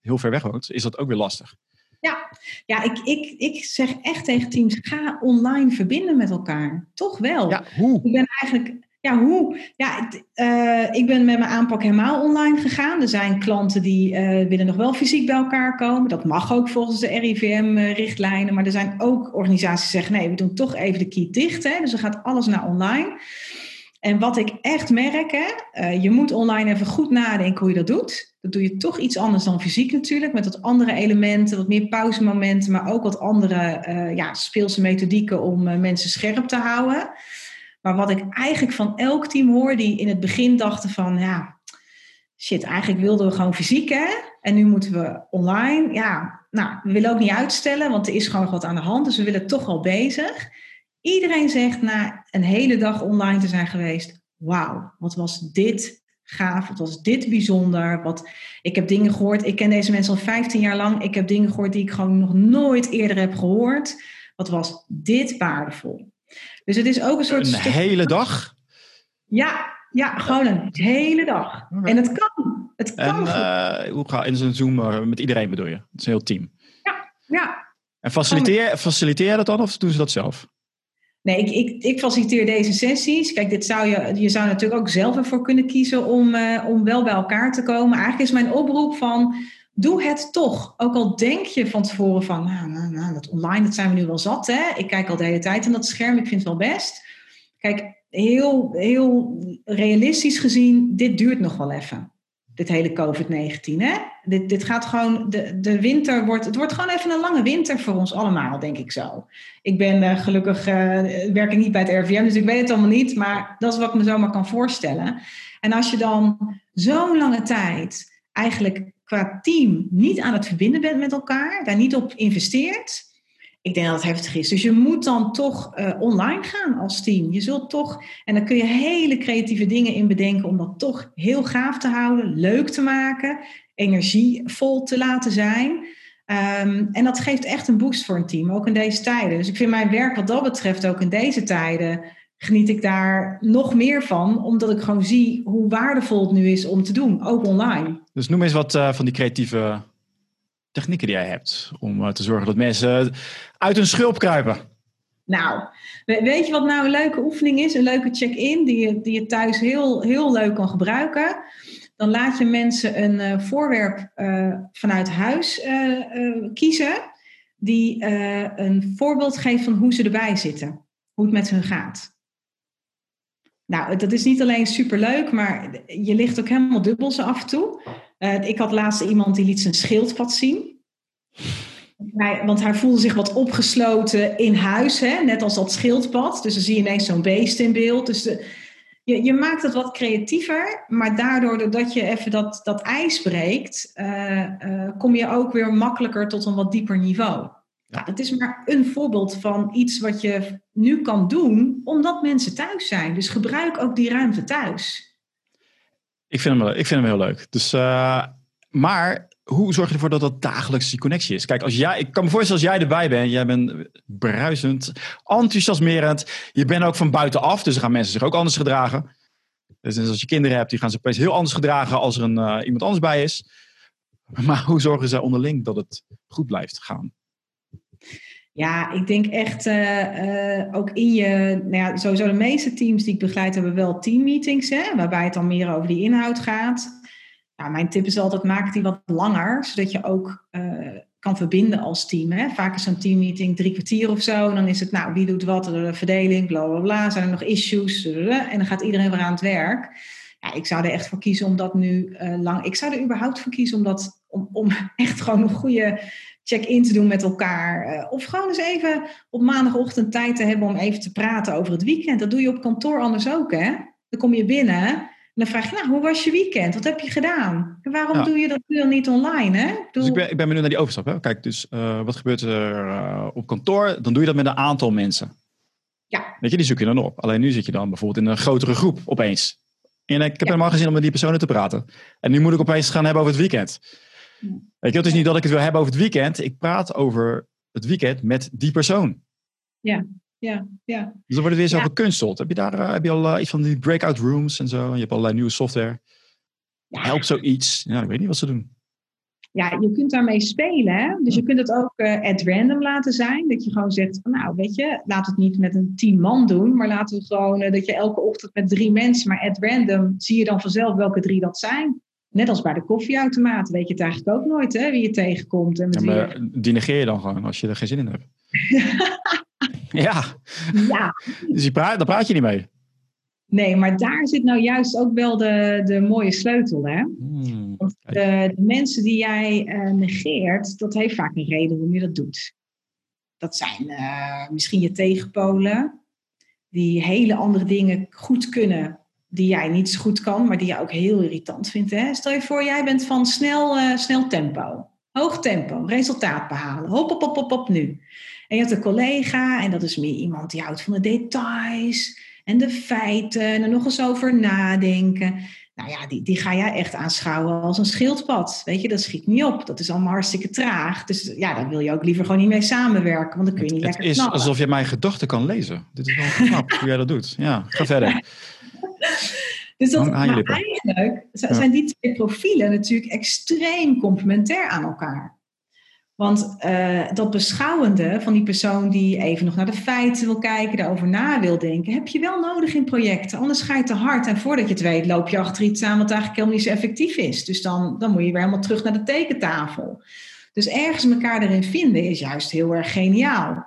heel ver weg woont, is dat ook weer lastig. Ja, ja ik, ik, ik zeg echt tegen teams, ga online verbinden met elkaar. Toch wel. Ja, hoe? Ik ben eigenlijk, ja, hoe? Ja, uh, ik ben met mijn aanpak helemaal online gegaan. Er zijn klanten die uh, willen nog wel fysiek bij elkaar komen. Dat mag ook volgens de RIVM-richtlijnen. Maar er zijn ook organisaties die zeggen, nee, we doen toch even de key dicht. Hè? Dus dan gaat alles naar online. En wat ik echt merk, hè, uh, je moet online even goed nadenken hoe je dat doet. Dat doe je toch iets anders dan fysiek natuurlijk, met wat andere elementen, wat meer pauzemomenten, maar ook wat andere uh, ja, speelse methodieken om uh, mensen scherp te houden. Maar wat ik eigenlijk van elk team hoor, die in het begin dachten van, ja, shit, eigenlijk wilden we gewoon fysiek hè, en nu moeten we online. Ja, nou, we willen ook niet uitstellen, want er is gewoon nog wat aan de hand, dus we willen toch wel bezig. Iedereen zegt na een hele dag online te zijn geweest: Wauw, wat was dit gaaf, wat was dit bijzonder. Wat, ik heb dingen gehoord, ik ken deze mensen al 15 jaar lang. Ik heb dingen gehoord die ik gewoon nog nooit eerder heb gehoord. Wat was dit waardevol? Dus het is ook een soort. Een stuk... hele dag? Ja, ja, gewoon een hele dag. En het kan. Het kan. En uh, hoe ga in zo'n Zoom met iedereen bedoel je? Het is een heel team. Ja, ja. En faciliteer, faciliteer je dat dan of doen ze dat zelf? Nee, ik, ik, faciliteer deze sessies. Kijk, dit zou je, je zou natuurlijk ook zelf ervoor kunnen kiezen om, uh, om wel bij elkaar te komen. Eigenlijk is mijn oproep van, doe het toch. Ook al denk je van tevoren van, nou, nou, nou, dat online, dat zijn we nu wel zat. Hè? Ik kijk al de hele tijd aan dat scherm, ik vind het wel best. Kijk, heel, heel realistisch gezien, dit duurt nog wel even dit hele COVID-19. Hè? Dit, dit gaat gewoon, de, de winter wordt, het wordt gewoon even een lange winter voor ons allemaal, denk ik zo. Ik ben uh, gelukkig, uh, werk ik niet bij het RVM, dus ik weet het allemaal niet, maar dat is wat ik me zomaar kan voorstellen. En als je dan zo'n lange tijd eigenlijk qua team niet aan het verbinden bent met elkaar, daar niet op investeert, ik denk dat het heftig is. Dus je moet dan toch uh, online gaan als team. Je zult toch, en dan kun je hele creatieve dingen in bedenken om dat toch heel gaaf te houden, leuk te maken, energievol te laten zijn. Um, en dat geeft echt een boost voor een team, ook in deze tijden. Dus ik vind mijn werk wat dat betreft ook in deze tijden geniet ik daar nog meer van, omdat ik gewoon zie hoe waardevol het nu is om te doen, ook online. Dus noem eens wat uh, van die creatieve technieken die jij hebt om uh, te zorgen dat mensen uit hun schulp kruipen? Nou, weet je wat nou een leuke oefening is? Een leuke check-in die je, die je thuis heel, heel leuk kan gebruiken. Dan laat je mensen een uh, voorwerp uh, vanuit huis kiezen. Die een voorbeeld geeft van hoe ze erbij zitten. Hoe het met hun gaat. Nou, dat is niet alleen superleuk, maar je ligt ook helemaal dubbel zo af en toe. Uh, ik had laatst iemand die liet zijn schildpad zien. Want hij voelde zich wat opgesloten in huis, hè? net als dat schildpad. Dus dan zie je ineens zo'n beest in beeld. Dus de, je, je, maakt het wat creatiever, maar daardoor doordat je even dat, dat ijs breekt, uh, uh, kom je ook weer makkelijker tot een wat dieper niveau. Ja. het is maar een voorbeeld van iets wat je nu kan doen, omdat mensen thuis zijn. Dus gebruik ook die ruimte thuis. Ik vind hem, ik vind hem heel leuk. Dus, uh, maar hoe zorg je ervoor dat dat dagelijks die connectie is? Kijk, als jij, ik kan me voorstellen als jij erbij bent, jij bent bruisend, enthousiasmerend. Je bent ook van buitenaf, dus gaan mensen zich ook anders gedragen. Dus als je kinderen hebt, die gaan zich opeens heel anders gedragen als er een, uh, iemand anders bij is. Maar hoe zorgen zij onderling dat het goed blijft gaan? Ja, ik denk echt uh, uh, ook in je, nou ja, sowieso de meeste teams die ik begeleid hebben wel teammeetings, hè, waarbij het dan meer over die inhoud gaat. Nou, mijn tip is altijd, maak die wat langer, zodat je ook uh, kan verbinden als team. Hè. Vaak is zo'n teammeeting drie kwartier of zo, en dan is het, nou, wie doet wat, de verdeling, bla bla bla, zijn er nog issues, en dan gaat iedereen weer aan het werk. Ja, ik zou er echt voor kiezen om dat nu lang. Ik zou er überhaupt voor kiezen om dat om, om echt gewoon een goede check-in te doen met elkaar. of gewoon eens even op maandagochtend tijd te hebben om even te praten over het weekend. Dat doe je op kantoor anders ook, hè? Dan kom je binnen dan vraag je, nou, hoe was je weekend? Wat heb je gedaan? En waarom doe je dat dan niet online? Hè? Dus ik ben, ik ben benieuwd naar die overstap. Hè? Kijk, dus uh, wat gebeurt er uh, op kantoor? Dan doe je dat met een aantal mensen. Ja. Weet je, die zoek je dan op. Alleen nu zit je dan bijvoorbeeld in een grotere groep opeens. En ik heb helemaal geen zin om met die personen te praten. En nu moet ik opeens gaan hebben over het weekend. Weet je, het is niet dat ik het wil hebben over het weekend. Ik praat over het weekend met die persoon. Ja ja, ja. Dus dan wordt het weer zo ja. gekunsteld. Heb je daar uh, heb je al uh, iets van die breakout rooms en zo? Je hebt allerlei nieuwe software. Ja. Helpt zoiets? Ja, ik weet niet wat ze doen. Ja, je kunt daarmee spelen. Hè? Dus je kunt het ook uh, at random laten zijn. Dat je gewoon zegt, van, nou weet je, laat het niet met een tien man doen. Maar laten we gewoon dat je elke ochtend met drie mensen, maar at random zie je dan vanzelf welke drie dat zijn. Net als bij de koffieautomaat weet je het eigenlijk ook nooit hè, wie je tegenkomt. En met ja, maar wie... die negeer je dan gewoon als je er geen zin in hebt. Ja. ja. Dus die praat, daar praat je niet mee. Nee, maar daar zit nou juist ook wel de, de mooie sleutel. Hè? Hmm, Want de, de, mensen die jij uh, negeert, dat heeft vaak een reden waarom je dat doet. Dat zijn uh, misschien je tegenpolen, die hele andere dingen goed kunnen die jij niet zo goed kan, maar die je ook heel irritant vindt. Hè? Stel je voor, jij bent van snel, uh, snel tempo. Hoog tempo, resultaat behalen. Hop, hop, hop, hop, hop, nu. En je hebt een collega en dat is meer iemand die houdt van de details en de feiten en er nog eens over nadenken. Nou ja, die, die ga jij echt aanschouwen als een schildpad. Weet je, dat schiet niet op. Dat is allemaal hartstikke traag. Dus ja, daar wil je ook liever gewoon niet mee samenwerken, want dan kun je niet lekker Het is alsof je mijn gedachten kan lezen. Dit is wel knap hoe jij dat doet. Ja, ga verder. Dus dat, maar eigenlijk zijn die twee profielen natuurlijk extreem complementair aan elkaar. Want uh, dat beschouwende van die persoon die even nog naar de feiten wil kijken, daarover na wil denken, heb je wel nodig in projecten. Anders ga je te hard en voordat je het weet loop je achter iets aan wat eigenlijk helemaal niet zo effectief is. Dus dan, dan moet je weer helemaal terug naar de tekentafel. Dus ergens elkaar erin vinden is juist heel erg geniaal.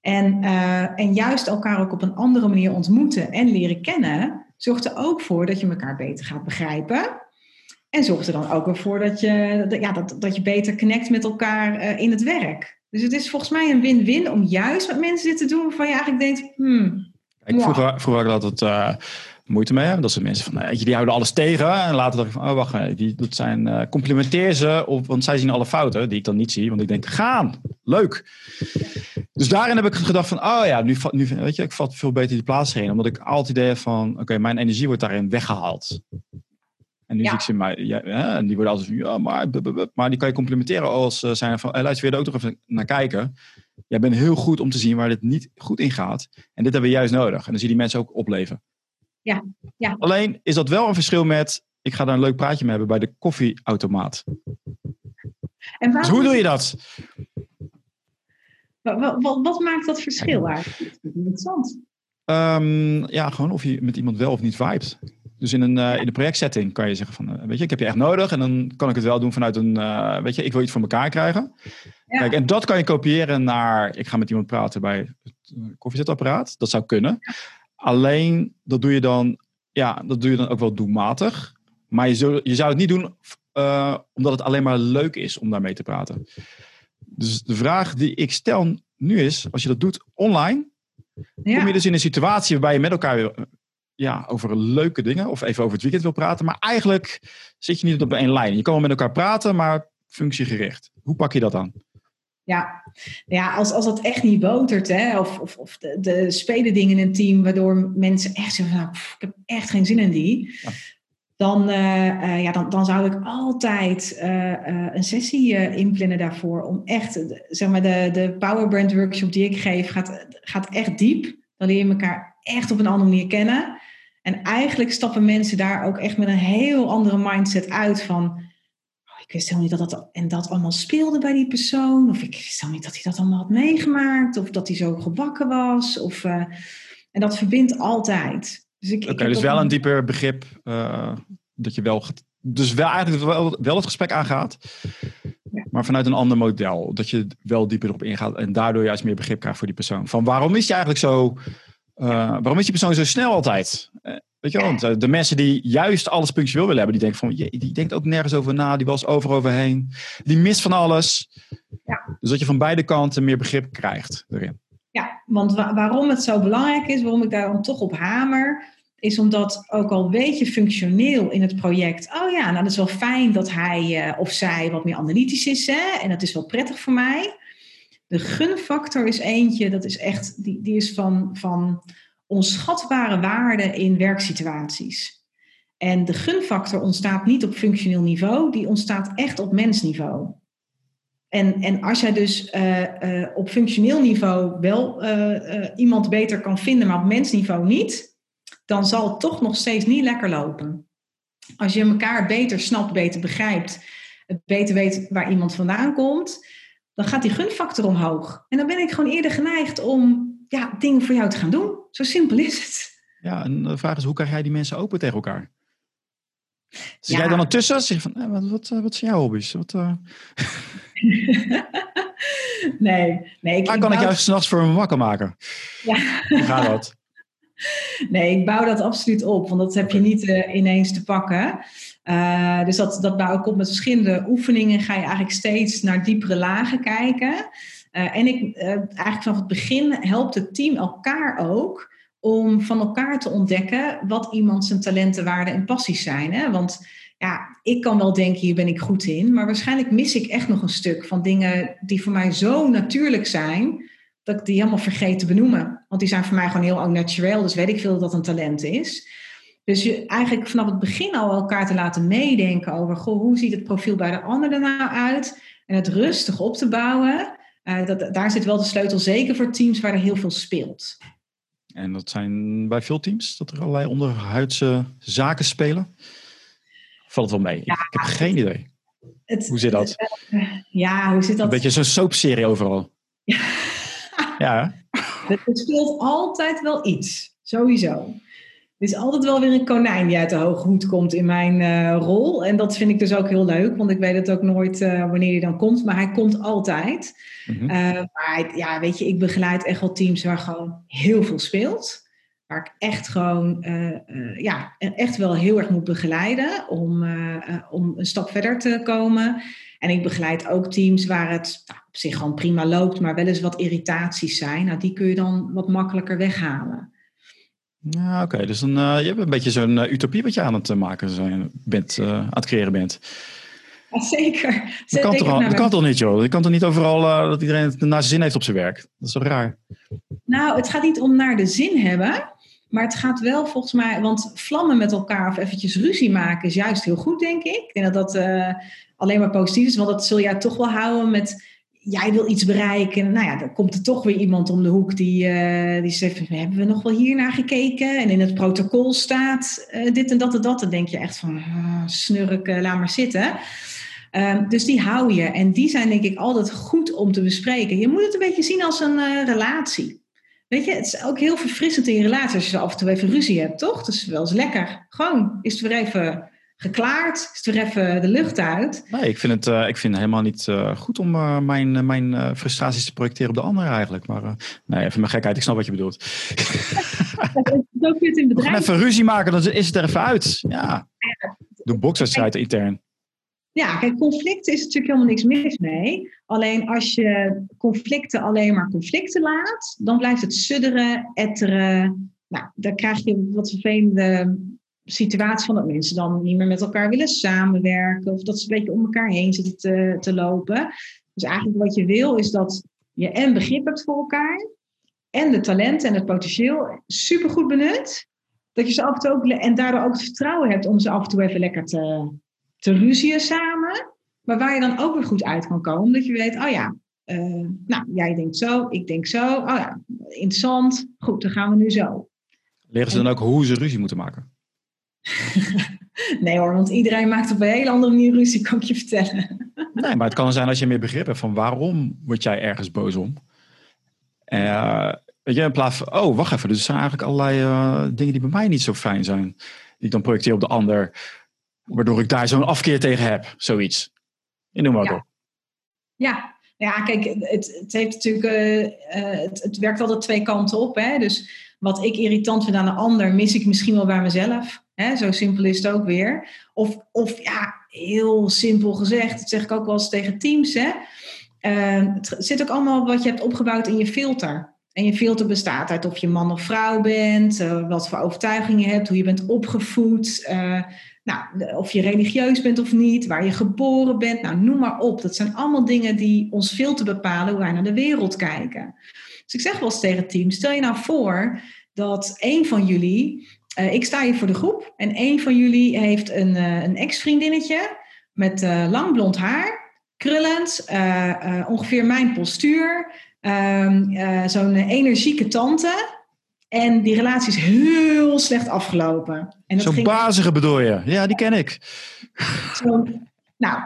En, uh, en juist elkaar ook op een andere manier ontmoeten en leren kennen, zorgt er ook voor dat je elkaar beter gaat begrijpen. En zorgt er dan ook weer voor dat je, ja, dat, dat je beter connect met elkaar uh, in het werk. Dus het is volgens mij een win-win om juist met mensen dit te doen waarvan je eigenlijk denkt, hmm, ik vroeger, vroeger had ik altijd uh, moeite mee. Dat zijn mensen van, uh, die houden alles tegen. En later dacht ik van, oh wacht, die, dat zijn, uh, complimenteer ze. Of, want zij zien alle fouten die ik dan niet zie. Want ik denk, gaan, leuk. Dus daarin heb ik gedacht van, oh ja, nu, nu weet je, ik vat veel beter die plaats heen. Omdat ik altijd het idee heb van, oké, mijn energie wordt daarin weggehaald. En nu zie ik ze, maar, ja, en die worden altijd van, ja, maar, maar die kan je complimenteren als uh, zijn van, hey, luister, weer er ook nog even naar kijken. Jij bent heel goed om te zien waar dit niet goed in gaat. En dit hebben we juist nodig. En dan zie je die mensen ook opleven. Ja, ja. Alleen is dat wel een verschil met, ik ga daar een leuk praatje mee hebben bij de koffieautomaat. En dus hoe doe je dat? Wat, wat, wat maakt dat verschil eigenlijk? Interessant. Um, ja, gewoon of je met iemand wel of niet vibet. Dus in een, uh, in een projectsetting kan je zeggen van, uh, weet je, ik heb je echt nodig en dan kan ik het wel doen vanuit een, uh, weet je, ik wil iets voor elkaar krijgen. Ja. Kijk, en dat kan je kopiëren naar, ik ga met iemand praten bij het koffiezetapparaat. Dat zou kunnen. Alleen, dat doe je dan, ja, dat doe je dan ook wel doelmatig. Maar je, zul, je zou het niet doen omdat het alleen maar leuk is om daarmee te praten. Dus de vraag die ik stel nu is, als je dat doet online, ja. kom je dus in een situatie waarbij je met elkaar ja, over leuke dingen of even over het weekend wil praten. Maar eigenlijk zit je niet op één lijn. Je kan wel met elkaar praten, maar functiegericht. Hoe pak je dat aan? Ja, ja als, als dat echt niet botert, hè, of, of, of de, de spelen dingen in een team waardoor mensen echt zeggen: nou, ik heb echt geen zin in die. Ja. Dan, uh, uh, ja, dan, dan zou ik altijd uh, een sessie inplannen daarvoor. Om echt, zeg maar, de, de Power Brand Workshop die ik geef, gaat, gaat echt diep. Dan leer je elkaar echt op een andere manier kennen. En eigenlijk stappen mensen daar ook echt met een heel andere mindset uit van. Oh, ik wist helemaal niet dat dat en dat allemaal speelde bij die persoon. Of ik wist helemaal niet dat hij dat allemaal had meegemaakt. Of dat hij zo gebakken was. Of, en dat verbindt altijd. Dus okay, dus wel een dieper begrip. Uh, dat je wel. Dus wel eigenlijk wel, wel het gesprek aangaat. Ja. Maar vanuit een ander model. Dat je wel dieper erop ingaat. En daardoor juist meer begrip krijgt voor die persoon. Van waarom is je eigenlijk zo uh, waarom is die persoon zo snel altijd? Uh, Weet je wel, want eh, de mensen die juist alles punctueel willen hebben, die denken van, je, die denkt ook nergens over na, die was over overheen, die mist van alles. Ja. Dus dat je van beide kanten meer begrip krijgt erin. Want wa- waarom het zo belangrijk is, waarom ik daar dan toch op hamer, is omdat ook al weet je functioneel in het project, oh ja, nou dat is wel fijn dat hij eh, of zij wat meer analytisch is, hè, en dat is wel prettig voor mij. De gunfactor is eentje, dat is echt, die, die is van, van onschatbare waarde in werksituaties. En de gunfactor ontstaat niet op functioneel niveau, die ontstaat echt op mensniveau. En, en als jij dus uh, uh, op functioneel niveau wel uh, iemand beter kan vinden, maar op mensniveau niet, dan zal het toch nog steeds niet lekker lopen. Als je elkaar beter snapt, beter begrijpt, beter weet waar iemand vandaan komt, dan gaat die gunfactor omhoog. En dan ben ik gewoon eerder geneigd om ja, dingen voor jou te gaan doen. Zo simpel is het. Ja, en de vraag is, hoe krijg jij die mensen open tegen elkaar? Zit ja. jij dan ertussen? Zeg van, eh, wat, wat, wat zijn jouw hobby's? Wat. nee, nee. Ik, Waar kan ik, ik jou s'nachts voor me wakker maken? Ja. Hoe gaat dat? Nee, ik bouw dat absoluut op, want dat heb je niet uh, ineens te pakken. Uh, dus dat, dat bouw ik op met verschillende oefeningen. Ga je eigenlijk steeds naar diepere lagen kijken. Uh, en ik, eigenlijk vanaf het begin helpt het team elkaar ook om van elkaar te ontdekken wat iemand zijn talenten, waarden en passies zijn. Hè? Want ja, ik kan wel denken, hier ben ik goed in, maar waarschijnlijk mis ik echt nog een stuk van dingen die voor mij zo natuurlijk zijn, dat ik die helemaal vergeet te benoemen. Want die zijn voor mij gewoon heel naturel, dus weet ik veel dat dat een talent is. Dus je eigenlijk vanaf het begin al elkaar te laten meedenken over, goh, hoe ziet het profiel bij de ander er nou uit? En het rustig op te bouwen. Uh, dat, daar zit wel de sleutel zeker voor teams waar er heel veel speelt. En dat zijn bij veel teams, dat er allerlei onderhuidse zaken spelen? Valt het wel mee? Ja, ik, heb geen idee. Het, hoe zit dat? Uh, ja, hoe zit dat? Een beetje zo'n soapserie overal. Ja. ja. Het speelt altijd wel iets, sowieso. Er is altijd wel weer een konijn die uit de hoge hoed komt in mijn uh, rol. En dat vind ik dus ook heel leuk, want ik weet het ook nooit uh, wanneer hij dan komt. Maar hij komt altijd. Mm -hmm. uh, maar ja, weet je, ik begeleid echt wel teams waar gewoon heel veel speelt. Waar ik echt gewoon, eh, ja, echt wel heel erg moet begeleiden om, om een stap verder te komen. En ik begeleid ook teams waar het nou, op zich gewoon prima loopt, maar wel eens wat irritaties zijn. Nou, die kun je dan wat makkelijker weghalen. Ja, oké. Okay. Dus dan, je hebt een beetje zo'n utopie wat je aan het maken zijn, bent, aan het creëren bent. Ja, zeker. Dat kan, toch, al, dat kan toch niet, joh? Je kan toch niet overal dat iedereen het naar zijn zin heeft op zijn werk? Dat is toch raar? Nou, het gaat niet om naar de zin hebben. Maar het gaat wel volgens mij... Want vlammen met elkaar of eventjes ruzie maken is juist heel goed, denk ik. Ik denk dat dat alleen maar positief is. Want dat zul jij toch wel houden met jij wil iets bereiken. Nou ja, dan komt er toch weer iemand om de hoek die, uh, die zegt: Hebben we nog wel hier naar gekeken? En in het protocol staat uh, dit en dat en dat. Dan denk je echt van: uh, snurk, laat maar zitten. Um, dus die hou je. En die zijn denk ik altijd goed om te bespreken. Je moet het een beetje zien als een relatie. Weet je, het is ook heel verfrissend in je relatie als je af en toe even ruzie hebt, toch? Dat is wel eens lekker. Gewoon, is het weer even geklaard? Is er even de lucht uit? Nee, ik vind het, uh, ik vind het helemaal niet uh, goed om uh, mijn, mijn frustraties te projecteren op de ander eigenlijk. Maar nee, even mijn gekheid, ik snap wat je bedoelt. Je het in bedrijf. even ruzie maken, dan is het er even uit. Ja, de bokswedstrijd intern. Ja, kijk, conflicten is natuurlijk helemaal niks mis mee. Alleen als je conflicten alleen maar conflicten laat, dan blijft het sudderen, etteren. Nou, dan krijg je wat vervelende situatie van dat mensen dan niet meer met elkaar willen samenwerken of dat ze een beetje om elkaar heen zitten te, te lopen. Dus eigenlijk wat je wil is dat je en begrip hebt voor elkaar en de talenten en het potentieel supergoed benut. Dat je ze af en toe ook en daardoor ook het vertrouwen hebt om ze af en toe even lekker te, te ruzien samen. Maar waar je dan ook weer goed uit kan komen. Dat je weet, oh ja, uh, nou jij denkt zo, ik denk zo. Oh ja, interessant. Goed, dan gaan we nu zo. Leren ze dan ook hoe ze ruzie moeten maken? nee hoor, want iedereen maakt op een hele andere manier ruzie, kan ik je vertellen. nee, maar het kan zijn als je meer begrip hebt van waarom word jij ergens boos om. Uh, weet je, in plaats van, oh wacht even, dus er zijn eigenlijk allerlei uh, dingen die bij mij niet zo fijn zijn. Die ik dan projecteer op de ander, waardoor ik daar zo'n afkeer tegen heb, zoiets. Je noem maar ja. op. Ja. ja, kijk, het, het heeft natuurlijk, uh, het, het werkt altijd twee kanten op. Hè? Dus wat ik irritant vind aan een ander, mis ik misschien wel bij mezelf. Hè? Zo simpel is het ook weer. Of, of ja, heel simpel gezegd, dat zeg ik ook wel eens tegen teams. Hè? Uh, het zit ook allemaal wat je hebt opgebouwd in je filter. En je filter bestaat uit of je man of vrouw bent, uh, wat voor overtuigingen je hebt, hoe je bent opgevoed, nou, of je religieus bent of niet, waar je geboren bent. Nou, noem maar op. Dat zijn allemaal dingen die ons filter bepalen hoe wij naar de wereld kijken. Dus ik zeg wel eens tegen het team, stel je nou voor dat een van jullie, uh, ik sta hier voor de groep, en een van jullie heeft een, een ex-vriendinnetje met lang blond haar, krullend, ongeveer mijn postuur. Uh, zo'n energieke tante. En die relatie is heel slecht afgelopen. Zo'n ging... bazige bedoel je? Ja, die ken ik. Zo, nou,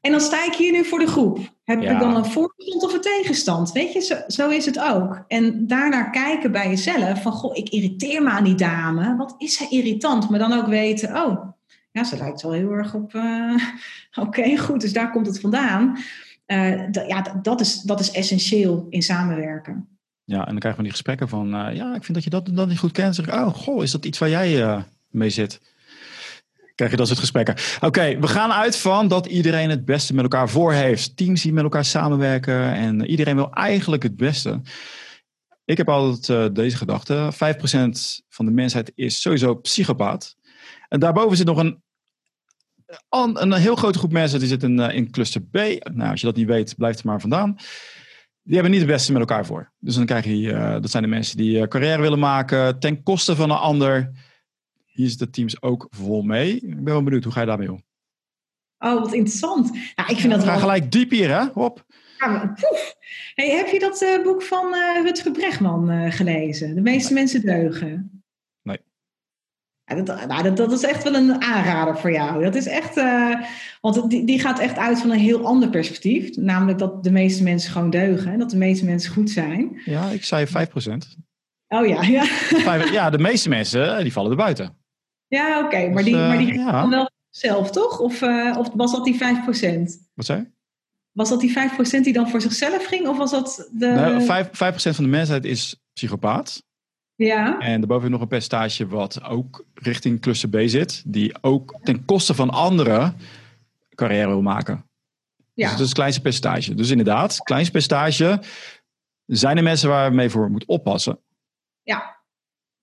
en dan sta ik hier nu voor de groep. Heb ja. ik dan een voorstand of een tegenstand? Weet je, zo, zo, is het ook. En daarnaar kijken bij jezelf van, goh, ik irriteer me aan die dame. Wat is zij irritant? Maar dan ook weten, oh, ja, ze lijkt wel heel erg op, uh, oké, okay, goed, dus daar komt het vandaan. Uh, ja, dat is, dat is essentieel in samenwerken. Ja, en dan krijgen we die gesprekken van, uh, ja, ik vind dat je dat, dat niet goed kent. Zeg ik, oh, goh, is dat iets waar jij uh, mee zit? Krijg je dat soort gesprekken. Oké, we gaan uit van dat iedereen het beste met elkaar voor heeft. Teams die met elkaar samenwerken en iedereen wil eigenlijk het beste. Ik heb altijd deze gedachte, 5% van de mensheid is sowieso psychopaat. En daarboven zit nog een een heel grote groep mensen die zitten in, in cluster B. Nou, als je dat niet weet, blijf er maar vandaan. Die hebben niet het beste met elkaar voor. Dus dan krijg je, uh, dat zijn de mensen die uh, carrière willen maken ten koste van een ander. Hier zitten teams ook vol mee. Ik ben wel benieuwd, hoe ga je daarmee om? Oh, wat interessant. Nou, ik vind ja, dat wel... gelijk diep hier, hè? Hop. Ja, hey, heb je dat uh, boek van Rutger Bregman gelezen? De meeste mensen deugen. Ja, dat, nou, dat, dat, is echt wel een aanrader voor jou. Dat is echt, uh, want die, die gaat echt uit van een heel ander perspectief. Namelijk dat de meeste mensen gewoon deugen en dat de meeste mensen goed zijn. Ja, ik zei 5%. Oh ja, ja. ja, de meeste mensen die vallen er buiten. Ja, oké, okay, maar, dus, die, maar die ja. wel zelf, toch? Of, uh, of was dat die 5%? Wat zei je? Was dat die 5% die dan voor zichzelf ging? Of was dat de... Nou, 5, 5% van de mensheid is psychopaat. Ja. En daarboven nog een percentage wat ook richting cluster B zit, die ook ten koste van anderen carrière wil maken. Ja. Dus dat is het kleinste percentage. Dus inderdaad, het kleinste percentage zijn de mensen waar je mee voor moet oppassen. Ja.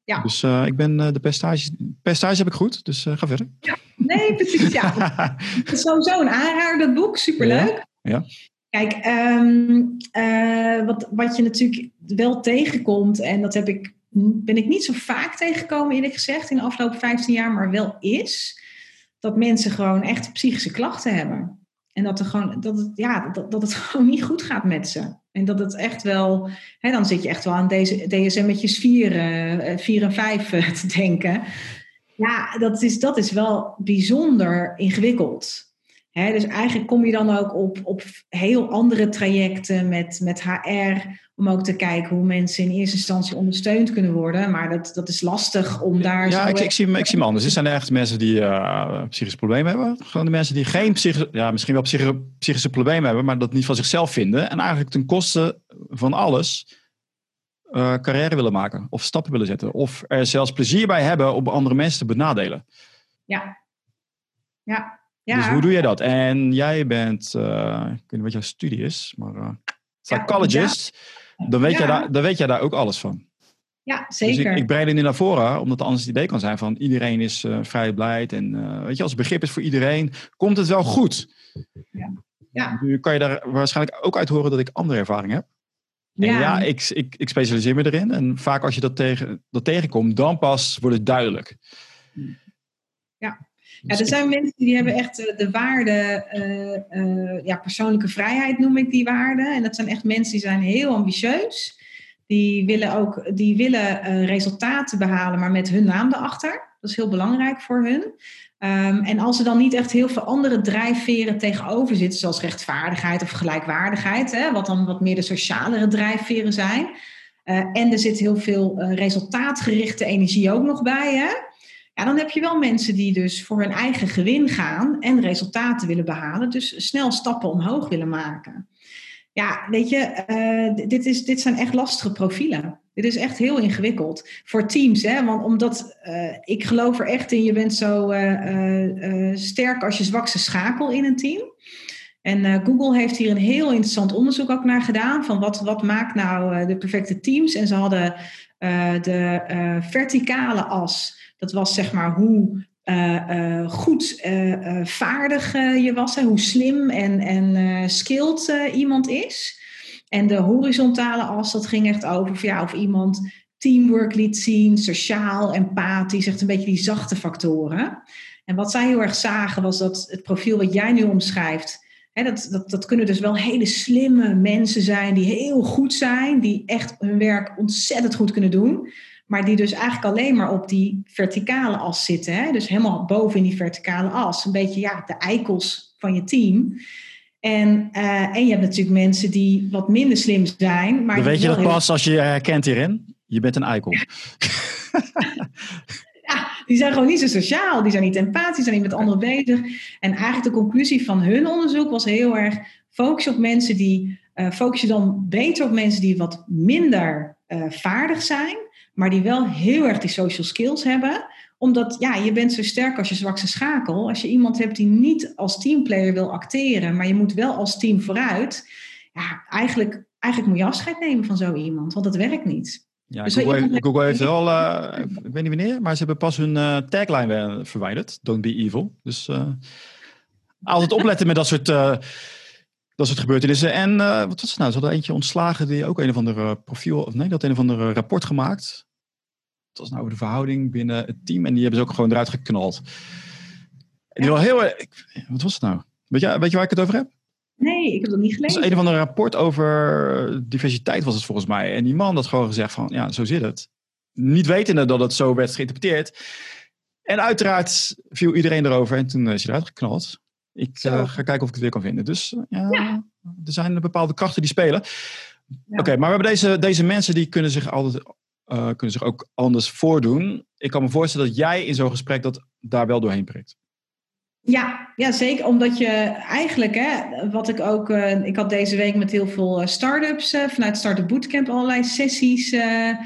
ja. Dus uh, ik ben uh, de percentage, percentage heb ik goed, dus uh, ga verder. Ja. Nee, precies. Ja. het is sowieso een aanrader, dat boek. Superleuk. Ja. ja. Kijk, um, wat, wat je natuurlijk wel tegenkomt, en dat heb ik ben ik niet zo vaak tegengekomen, eerlijk gezegd, in de afgelopen 15 jaar, maar wel is dat mensen gewoon echt psychische klachten hebben. En dat, er gewoon, dat, het, ja, dat, dat het gewoon niet goed gaat met ze. En dat het echt wel, hè, dan zit je echt wel aan deze DSM'tjes 4, 4 en 5 te denken. Ja, dat is, dat is wel bijzonder ingewikkeld. Dus eigenlijk kom je dan ook op, op heel andere trajecten met, met HR, om ook te kijken hoe mensen in eerste instantie ondersteund kunnen worden. Maar dat, dat is lastig om daar. Ja, ik, ik, zie, ik zie me anders. Er zijn echt mensen die uh, psychische problemen hebben. Gewoon de mensen die geen psychische, ja, misschien wel psychische, psychische problemen hebben, maar dat niet van zichzelf vinden. En eigenlijk ten koste van alles uh, carrière willen maken of stappen willen zetten. Of er zelfs plezier bij hebben om andere mensen te benadelen. Ja. Ja. Ja. Dus hoe doe je dat? En jij bent, uh, ik weet niet wat jouw studie is, maar psychologist. Ja, dan weet, jij daar, dan weet jij daar ook alles van. Ja, zeker. Dus ik, ik breid het nu naar voren, omdat het anders het idee kan zijn van iedereen is uh, vrij blij. En uh, weet je, als begrip is voor iedereen, komt het wel goed. Ja. ja. Nu kan je daar waarschijnlijk ook uit horen dat ik andere ervaring heb. En ja, ja ik, ik, ik specialiseer me erin. En vaak als je dat, tegen, dat tegenkomt, dan pas wordt het duidelijk. Ja. Er zijn mensen die hebben echt de waarde, uh, uh, ja, persoonlijke vrijheid noem ik die waarde. En dat zijn echt mensen die zijn heel ambitieus. Die willen ook die willen, uh, resultaten behalen, maar met hun naam erachter. Dat is heel belangrijk voor hun. Um, en als er dan niet echt heel veel andere drijfveren tegenover zitten, zoals rechtvaardigheid of gelijkwaardigheid, hè, wat dan wat meer de socialere drijfveren zijn. en er zit heel veel resultaatgerichte energie ook nog bij. Hè? Ja, dan heb je wel mensen die dus voor hun eigen gewin gaan en resultaten willen behalen, dus snel stappen omhoog willen maken. Ja, weet je, uh, dit, is, dit zijn echt lastige profielen. Dit is echt heel ingewikkeld voor teams. Hè? Want omdat ik geloof er echt in, je bent zo sterk als je zwakste schakel in een team. En Google heeft hier een heel interessant onderzoek ook naar gedaan. Van wat, wat maakt nou de perfecte teams? En ze hadden de verticale as. Dat was zeg maar hoe uh, goed vaardig je was, hè, hoe slim en, en skilled iemand is. En de horizontale as, dat ging echt over ja, of iemand teamwork liet zien, sociaal, empathisch, echt een beetje die zachte factoren. En wat zij heel erg zagen was dat het profiel wat jij nu omschrijft, dat, dat, dat kunnen dus wel hele slimme mensen zijn die heel goed zijn, die echt hun werk ontzettend goed kunnen doen. Maar die dus eigenlijk alleen maar op die verticale as zitten. Hè? Dus helemaal boven in die verticale as. Een beetje ja, de eikels van je team. En, uh, en je hebt natuurlijk mensen die wat minder slim zijn. Maar Dan weet je dat pas als je je herkent hierin. Je bent een eikel. die zijn gewoon niet zo sociaal. Die zijn niet empathisch, zijn niet met anderen bezig. En eigenlijk de conclusie van hun onderzoek was heel erg... focus op mensen die... Uh, focus je dan beter op mensen die wat minder uh, vaardig zijn maar die wel heel erg die social skills hebben. Omdat ja, je bent zo sterk als je zwakste schakel. Als je iemand hebt die niet als teamplayer wil acteren, maar je moet wel als team vooruit. Ja, eigenlijk, eigenlijk moet je afscheid nemen van zo iemand, want dat werkt niet. Ja, dus Google, Google heeft wel, uh, ik weet niet wanneer, maar ze hebben pas hun uh, tagline verwijderd. Don't be evil. Dus uh, altijd opletten met dat soort, dat soort gebeurtenissen. En wat was het nou? Ze hadden eentje ontslagen die ook een of andere profiel, of nee, dat een of andere rapport gemaakt was nou de verhouding binnen het team. En die hebben ze ook gewoon eruit geknald. En die wel heel Wat was het nou? Weet je, weet je waar ik het over heb? Nee, ik heb dat niet gelezen. Het is een of ander rapport over diversiteit was het volgens mij. En die man had gewoon gezegd van, ja, zo zit het. Niet wetende dat het zo werd geïnterpreteerd. En uiteraard viel iedereen erover en toen is hij eruit geknald. Ik uh, ga kijken of ik het weer kan vinden. Dus uh, ja, ja, er zijn bepaalde krachten die spelen. Ja. Oké, maar we hebben deze, deze mensen die kunnen zich altijd uh, kunnen zich ook anders voordoen. Ik kan me voorstellen dat jij in zo'n gesprek dat daar wel doorheen prikt. Ja, ja, zeker. Omdat je eigenlijk, hè, wat ik ook, uh, ik had deze week met heel veel uh, start-ups vanuit Startup Bootcamp allerlei sessies. Um,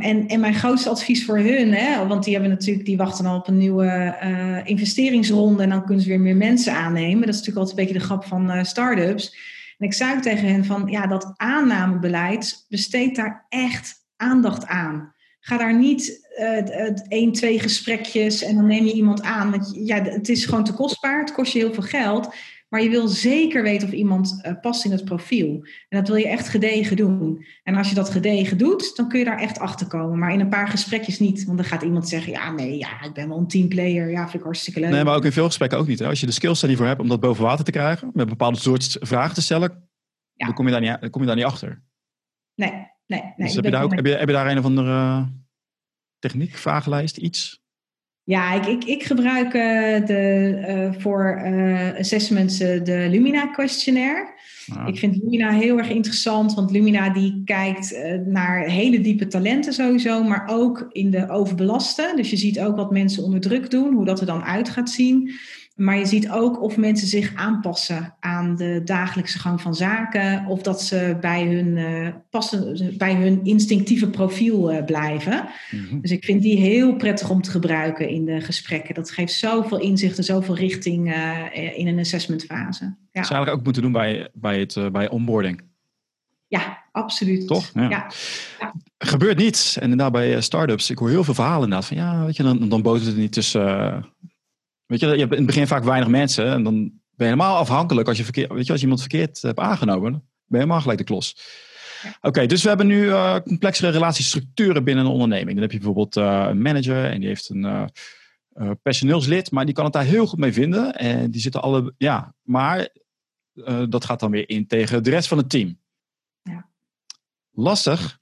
en, en mijn grootste advies voor hun, hè, want die hebben natuurlijk, die wachten al op een nieuwe investeringsronde en dan kunnen ze weer meer mensen aannemen. Dat is natuurlijk altijd een beetje de grap van start-ups. En ik zei ook tegen hen van, ja, dat aannamebeleid besteedt daar echt aandacht aan. Ga daar niet uh, één, twee gesprekjes en dan neem je iemand aan. Want ja, het is gewoon te kostbaar, het kost je heel veel geld. Maar je wil zeker weten of iemand uh, past in het profiel. En dat wil je echt gedegen doen. En als je dat gedegen doet, dan kun je daar echt achter komen. Maar in een paar gesprekjes niet. Want dan gaat iemand zeggen: Ja, nee, ja, ik ben wel een teamplayer. Ja, vind ik hartstikke leuk. Nee, maar ook in veel gesprekken ook niet. Hè? Als je de skills er niet voor hebt om dat boven water te krijgen, met bepaalde soort vragen te stellen, ja. dan, kom je daar niet, dan kom je daar niet achter. Nee, nee, nee. Dus heb je, daar ook, heb, je, heb je daar een of andere eh, techniek, vragenlijst, iets? Ja, ik, ik, ik gebruik uh, de, uh, voor uh, assessments de Lumina questionnaire. Ah. Ik vind Lumina heel erg interessant, want Lumina die kijkt naar hele diepe talenten sowieso, maar ook in de overbelasten. Dus je ziet ook wat mensen onder druk doen, hoe dat er dan uit gaat zien. Maar je ziet ook of mensen zich aanpassen aan de dagelijkse gang van zaken. Of dat ze bij hun, uh, passen, bij hun instinctieve profiel uh, blijven. Mm-hmm. Dus ik vind die heel prettig om te gebruiken in de gesprekken. Dat geeft zoveel inzicht en zoveel richting uh, in een assessmentfase. Ja. Dat zou eigenlijk ook moeten doen bij, bij, het, bij onboarding. Ja, absoluut. Toch? Ja. ja. ja. Gebeurt niets. En inderdaad bij startups, ik hoor heel veel verhalen inderdaad. Van ja, weet je, dan, dan boten het niet tussen Weet je, je hebt in het begin vaak weinig mensen. En dan ben je helemaal afhankelijk als je, verkeer, weet je, als je iemand verkeerd hebt aangenomen. Ben je helemaal gelijk de klos. Oké, dus we hebben nu uh, complexere relatiestructuren binnen een onderneming. Dan heb je bijvoorbeeld uh, een manager en die heeft een uh, personeelslid, maar die kan het daar heel goed mee vinden. En die zitten alle, ja, maar dat gaat dan weer in tegen de rest van het team. Ja. Lastig,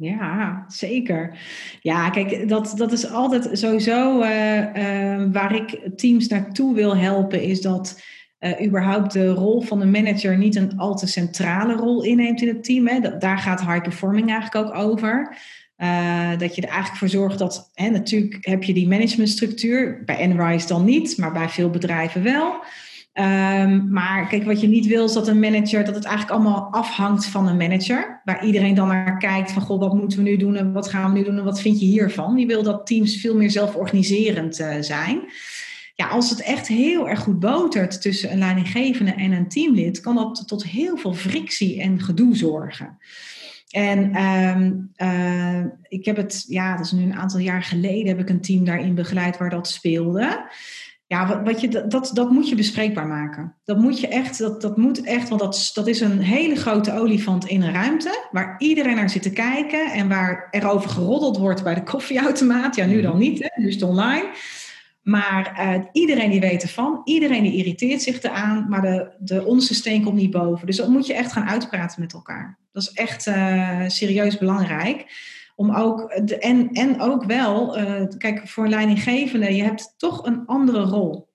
ja, zeker. Ja, kijk, dat, dat is altijd sowieso uh, uh, waar ik teams naartoe wil helpen, is dat uh, überhaupt de rol van de manager niet een al te centrale rol inneemt in het team. Hè. Dat, daar gaat high performing eigenlijk ook over. dat je er eigenlijk voor zorgt dat, hè, natuurlijk heb je die managementstructuur, bij Enrise dan niet, maar bij veel bedrijven wel. Ehm, maar kijk, wat je niet wil is dat een manager, dat het eigenlijk allemaal afhangt van een manager. Waar iedereen dan naar kijkt van, goh, wat moeten we nu doen en wat gaan we nu doen en wat vind je hiervan? Je wil dat teams veel meer zelforganiserend uh, zijn. Ja, als het echt heel erg goed botert tussen een leidinggevende en een teamlid, kan dat tot heel veel frictie en gedoe zorgen. En ehm, eh, ik heb het, ja, dat is nu een aantal jaar geleden, heb ik een team daarin begeleid waar dat speelde. Ja, wat, wat je, dat, dat moet je bespreekbaar maken. Dat moet je echt, dat, dat moet echt, want dat, dat is een hele grote olifant in een ruimte waar iedereen naar zit te kijken en waar er over geroddeld wordt bij de koffieautomaat. Ja, nu dan niet, hè, dus online. Maar uh, iedereen die weet ervan, iedereen die irriteert zich eraan, maar de, de onderste steen komt niet boven. Dus dat moet je echt gaan uitpraten met elkaar. Dat is echt uh, serieus belangrijk. Om ook, en, en ook wel, uh, kijk, voor leidinggevende, je hebt toch een andere rol.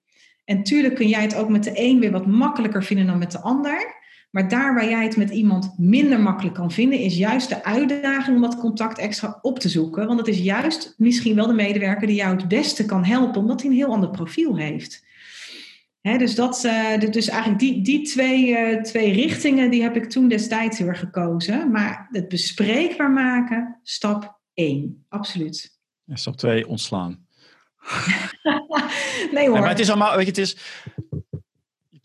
En tuurlijk kun jij het ook met de een weer wat makkelijker vinden dan met de ander. Maar daar waar jij het met iemand minder makkelijk kan vinden, is juist de uitdaging om dat contact extra op te zoeken. Want het is juist misschien wel de medewerker die jou het beste kan helpen, omdat hij een heel ander profiel heeft. Dus, dat, uh, dus eigenlijk die, die twee, uh, twee richtingen, die heb ik toen destijds erg gekozen. Maar het bespreekbaar maken, stap 1, absoluut. Ja, stap 2, ontslaan. nee hoor. Nee, maar het is allemaal, weet je, het is,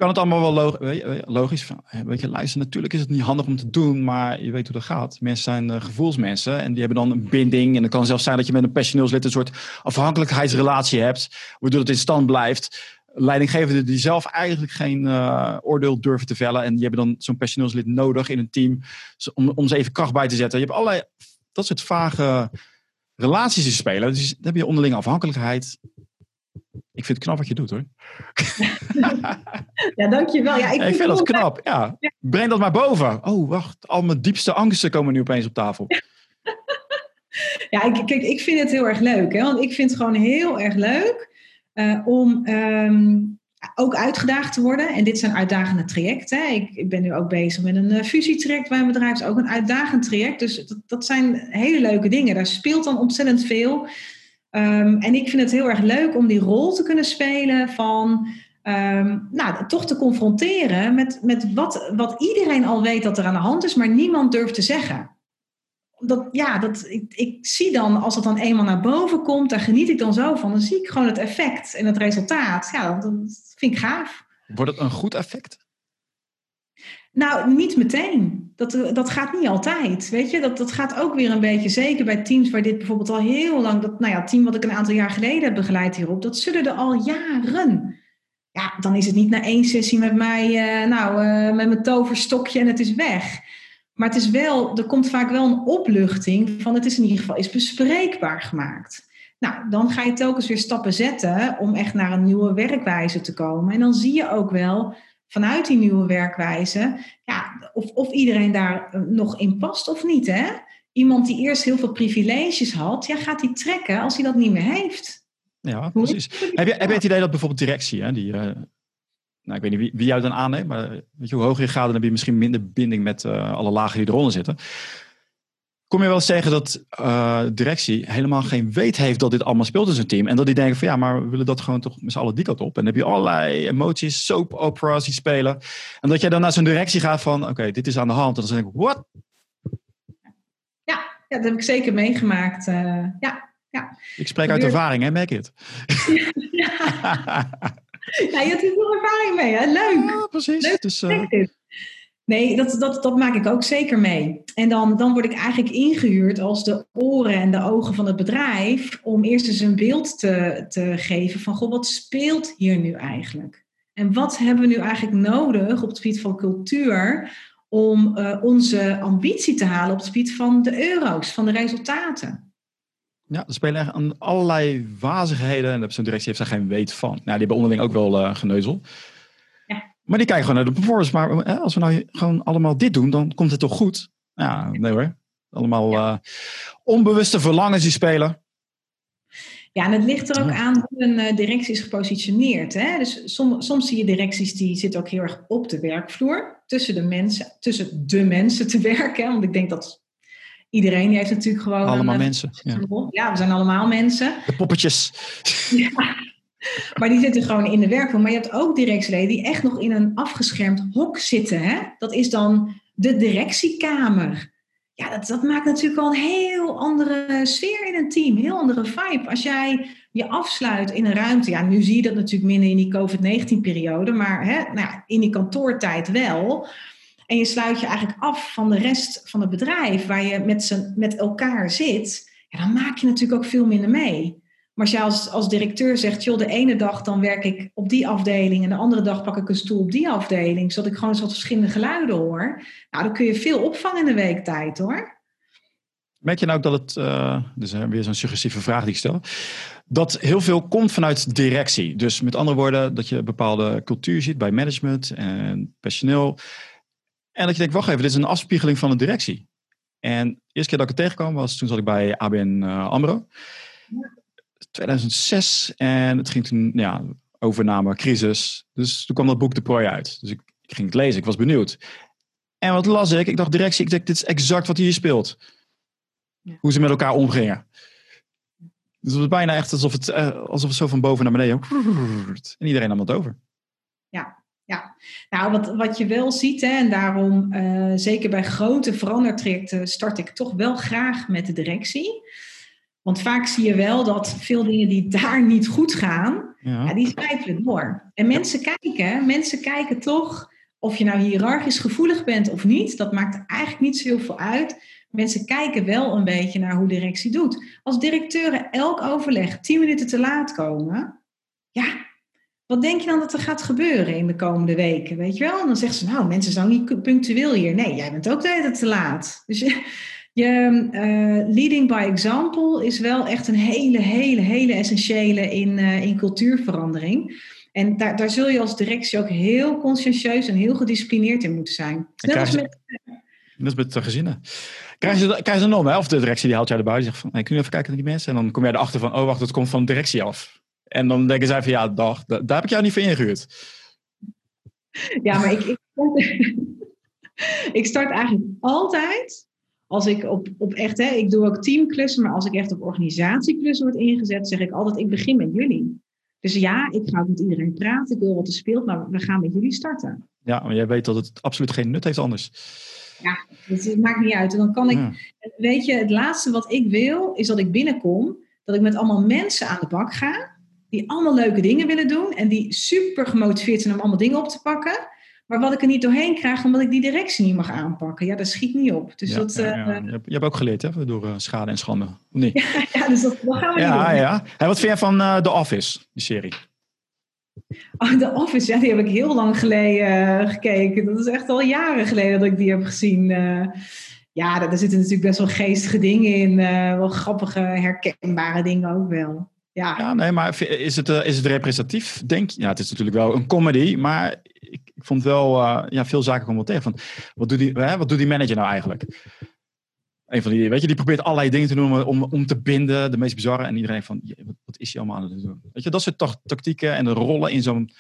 kan het allemaal wel logisch. Weet je, luister, natuurlijk is het niet handig om te doen, maar je weet hoe dat gaat. Mensen zijn uh, gevoelsmensen en die hebben dan een binding. En het kan zelfs zijn dat je met een personeelslid een soort afhankelijkheidsrelatie hebt, waardoor het in stand blijft. Leidinggevenden die zelf eigenlijk geen uh, oordeel durven te vellen. En die hebben dan zo'n personeelslid nodig in een team om, om ze even kracht bij te zetten. Je hebt allerlei dat soort vage relaties te spelen. Dus dan heb je onderlinge afhankelijkheid. Ik vind het knap wat je doet hoor. ja, dankjewel. Ja, ik, ik vind dat knap. Ja. Breng dat maar boven. Oh, wacht. Al mijn diepste angsten komen nu opeens op tafel. ja, ik, kijk, ik vind het heel erg leuk. Hè? Want ik vind het gewoon heel erg leuk uh, om um, ook uitgedaagd te worden. En dit zijn uitdagende trajecten. Ik, ik ben nu ook bezig met een uh, fusietraject bij een bedrijf. is ook een uitdagend traject. Dus dat, dat zijn hele leuke dingen. Daar speelt dan ontzettend veel. Um, en ik vind het heel erg leuk om die rol te kunnen spelen van um, nou, toch te confronteren met, met wat, wat iedereen al weet dat er aan de hand is, maar niemand durft te zeggen. Dat, ja, dat, ik, ik zie dan, als het dan eenmaal naar boven komt, daar geniet ik dan zo van. Dan zie ik gewoon het effect en het resultaat. Ja, dat, dat vind ik gaaf. Wordt het een goed effect? Nou, niet meteen. Dat, dat gaat niet altijd. Weet je, dat, dat gaat ook weer een beetje, zeker bij teams waar dit bijvoorbeeld al heel lang, dat, nou ja, het team wat ik een aantal jaar geleden heb begeleid hierop, dat zullen er al jaren. Ja, dan is het niet na één sessie met mij, uh, nou, uh, met mijn toverstokje en het is weg. Maar het is wel, er komt vaak wel een opluchting van het is in ieder geval is bespreekbaar gemaakt. Nou, dan ga je telkens weer stappen zetten om echt naar een nieuwe werkwijze te komen. En dan zie je ook wel vanuit die nieuwe werkwijze, ja, of, of iedereen daar eh, nog in past of niet. Hè? Iemand die eerst heel veel privileges had, ja, gaat hij trekken als hij dat niet meer heeft. Ja, precies. Heb je, heb je het idee dat bijvoorbeeld directie, hè, die, uh, nou, ik weet niet wie, wie jou dan aanneemt, maar weet je, hoe hoger je gaat, dan heb je misschien minder binding met uh, alle lagen die eronder zitten. Kom je wel eens tegen dat uh, directie helemaal geen weet heeft dat dit allemaal speelt in zijn team. En dat die denken van ja, maar we willen dat gewoon toch met z'n allen die kant op. En dan heb je allerlei emoties, soap operas die spelen. En dat jij dan naar zo'n directie gaat van oké, dit is aan de hand. En dan denk ik, wat? Ja, ja, dat heb ik zeker meegemaakt. Uh, ja, ja. Ik spreek uit ervaring, hè, merk je het? ja. ja, je hebt er veel ervaring mee, hè? Leuk. Ja, precies. Leuk. Dus, uh, Nee, dat, dat, dat maak ik ook zeker mee. En dan, dan word ik eigenlijk ingehuurd als de oren en de ogen van het bedrijf om eerst eens een beeld te, te geven van, goh, wat speelt hier nu eigenlijk? En wat hebben we nu eigenlijk nodig op het gebied van cultuur om uh, onze ambitie te halen op het gebied van de euro's, van de resultaten? Ja, er spelen echt allerlei wazigheden en zo'n directie heeft daar geen weet van. Nou, die hebben onderling ook wel uh, geneuzel. Maar die kijken gewoon naar de performance. Maar hè, als we nou gewoon allemaal dit doen, dan komt het toch goed? Ja, nee hoor. Allemaal uh, onbewuste verlangens die spelen. Ja, en het ligt er ook aan hoe een directie is gepositioneerd. Hè? Dus som, soms zie je directies die zitten ook heel erg op de werkvloer. Tussen de mensen, tussen de mensen te werken. Want ik denk dat iedereen heeft natuurlijk gewoon... Allemaal een, mensen. Ja. ja. we zijn allemaal mensen. De poppetjes. Ja. Maar die zitten gewoon in de werkvloer. Maar je hebt ook directieleden die echt nog in een afgeschermd hok zitten. Hè? Dat is dan de directiekamer. Ja, dat, dat maakt natuurlijk al een heel andere sfeer in een team. Heel andere vibe. Als jij je afsluit in een ruimte. Ja, nu zie je dat natuurlijk minder in die COVID-19-periode. Maar hè, nou, in die kantoortijd wel. En je sluit je eigenlijk af van de rest van het bedrijf. Waar je met, met elkaar zit. Ja, dan maak je natuurlijk ook veel minder mee. Maar als jij als, directeur zegt, joh, de ene dag dan werk ik op die afdeling en de andere dag pak ik een stoel op die afdeling, zodat ik gewoon eens wat verschillende geluiden hoor. Nou, dan kun je veel opvangen in de week tijd hoor. Merk je nou ook dat het, uh, dus weer zo'n suggestieve vraag die ik stel, dat heel veel komt vanuit directie. Dus met andere woorden, dat je bepaalde cultuur ziet bij management en personeel. En dat je denkt, wacht even, dit is een afspiegeling van de directie. En de eerste keer dat ik het tegenkwam was, toen zat ik bij ABN uh, AMRO. 2006 en het ging toen ja, overname, crisis. Dus toen kwam dat boek De Prooi uit. Dus ik, ik, ging het lezen, ik was benieuwd. En wat las ik? Ik dacht directie, ik dacht, dit is exact wat hier speelt. Ja. Hoe ze met elkaar omgingen. Dus het was bijna echt alsof het, uh, alsof het zo van boven naar beneden. En iedereen nam het over. Ja, nou wat, wat je wel ziet, hè, en daarom uh, zeker bij grote verandertrajecten start ik toch wel graag met de directie. Want vaak zie je wel dat veel dingen die daar niet goed gaan, ja. ja die slijpen door. En mensen kijken, mensen kijken toch, of je nou hiërarchisch gevoelig bent of niet, dat maakt eigenlijk niet zo heel veel uit. Mensen kijken wel een beetje naar hoe directie doet. Als directeuren elk overleg tien minuten te laat komen, ja, wat denk je dan dat er gaat gebeuren in de komende weken? Weet je wel? En dan zeggen ze, nou, mensen zijn niet punctueel hier. Nee, jij bent ook de hele tijd te laat. Dus je, je uh, leading by example is wel echt een hele, hele, hele essentiële in, uh, in cultuurverandering. En daar, daar zul je als directie ook heel conscientieus en heel gedisciplineerd in moeten zijn. Net als met, dat is met de gezinnen. Krijg je, krijg je dan om, hè? of de directie die haalt jou erbij en zegt van, hey, kun je even kijken naar die mensen? En dan kom jij erachter van, oh wacht, dat komt van de directie af. En dan denken zij van, ja, dag, daar heb ik jou niet voor ingehuurd. Ja, maar ik, ik, ik start eigenlijk altijd als ik op, op echt, hè, ik doe ook teamklussen, maar als ik echt op organisatieklussen word ingezet, zeg ik altijd, ik begin met jullie. Dus ja, ik ga ook met iedereen praten, ik wil wat er speelt, maar we gaan met jullie starten. Ja, maar jij weet dat het absoluut geen nut heeft anders. Ja, het maakt niet uit. En dan kan ik, weet je, het laatste wat ik wil, is dat ik binnenkom, dat ik met allemaal mensen aan de bak ga, die allemaal leuke dingen willen doen en die super gemotiveerd zijn om allemaal dingen op te pakken. Maar wat ik er niet doorheen krijg, omdat ik die directie niet mag aanpakken. Ja, dat schiet niet op. Dus dat, ja, ja. Uh, je, hebt, ook geleerd hè, door uh, schade en schande. Nee. Ja, dus dat, gaan we ja, doen. Ja. En wat vind jij van uh, The Office, die serie? Oh, The Office, ja, die heb ik heel lang geleden gekeken. Dat is echt al jaren geleden dat ik die heb gezien. ja, daar zitten natuurlijk best wel geestige dingen in. wel grappige, herkenbare dingen ook wel. Ja. ja, nee, maar is het, is het representatief? Denk Ja, het is natuurlijk wel een comedy, maar ik, ik vond wel, uh, ja, veel zaken komen wel tegen. Van, wat, doet die, hè, wat doet die manager nou eigenlijk? Een van die, weet je, die probeert allerlei dingen te doen om, om te binden, de meest bizarre. En iedereen van, wat, wat is hij allemaal aan het doen? Weet je, dat soort tactieken en de rollen in zo'n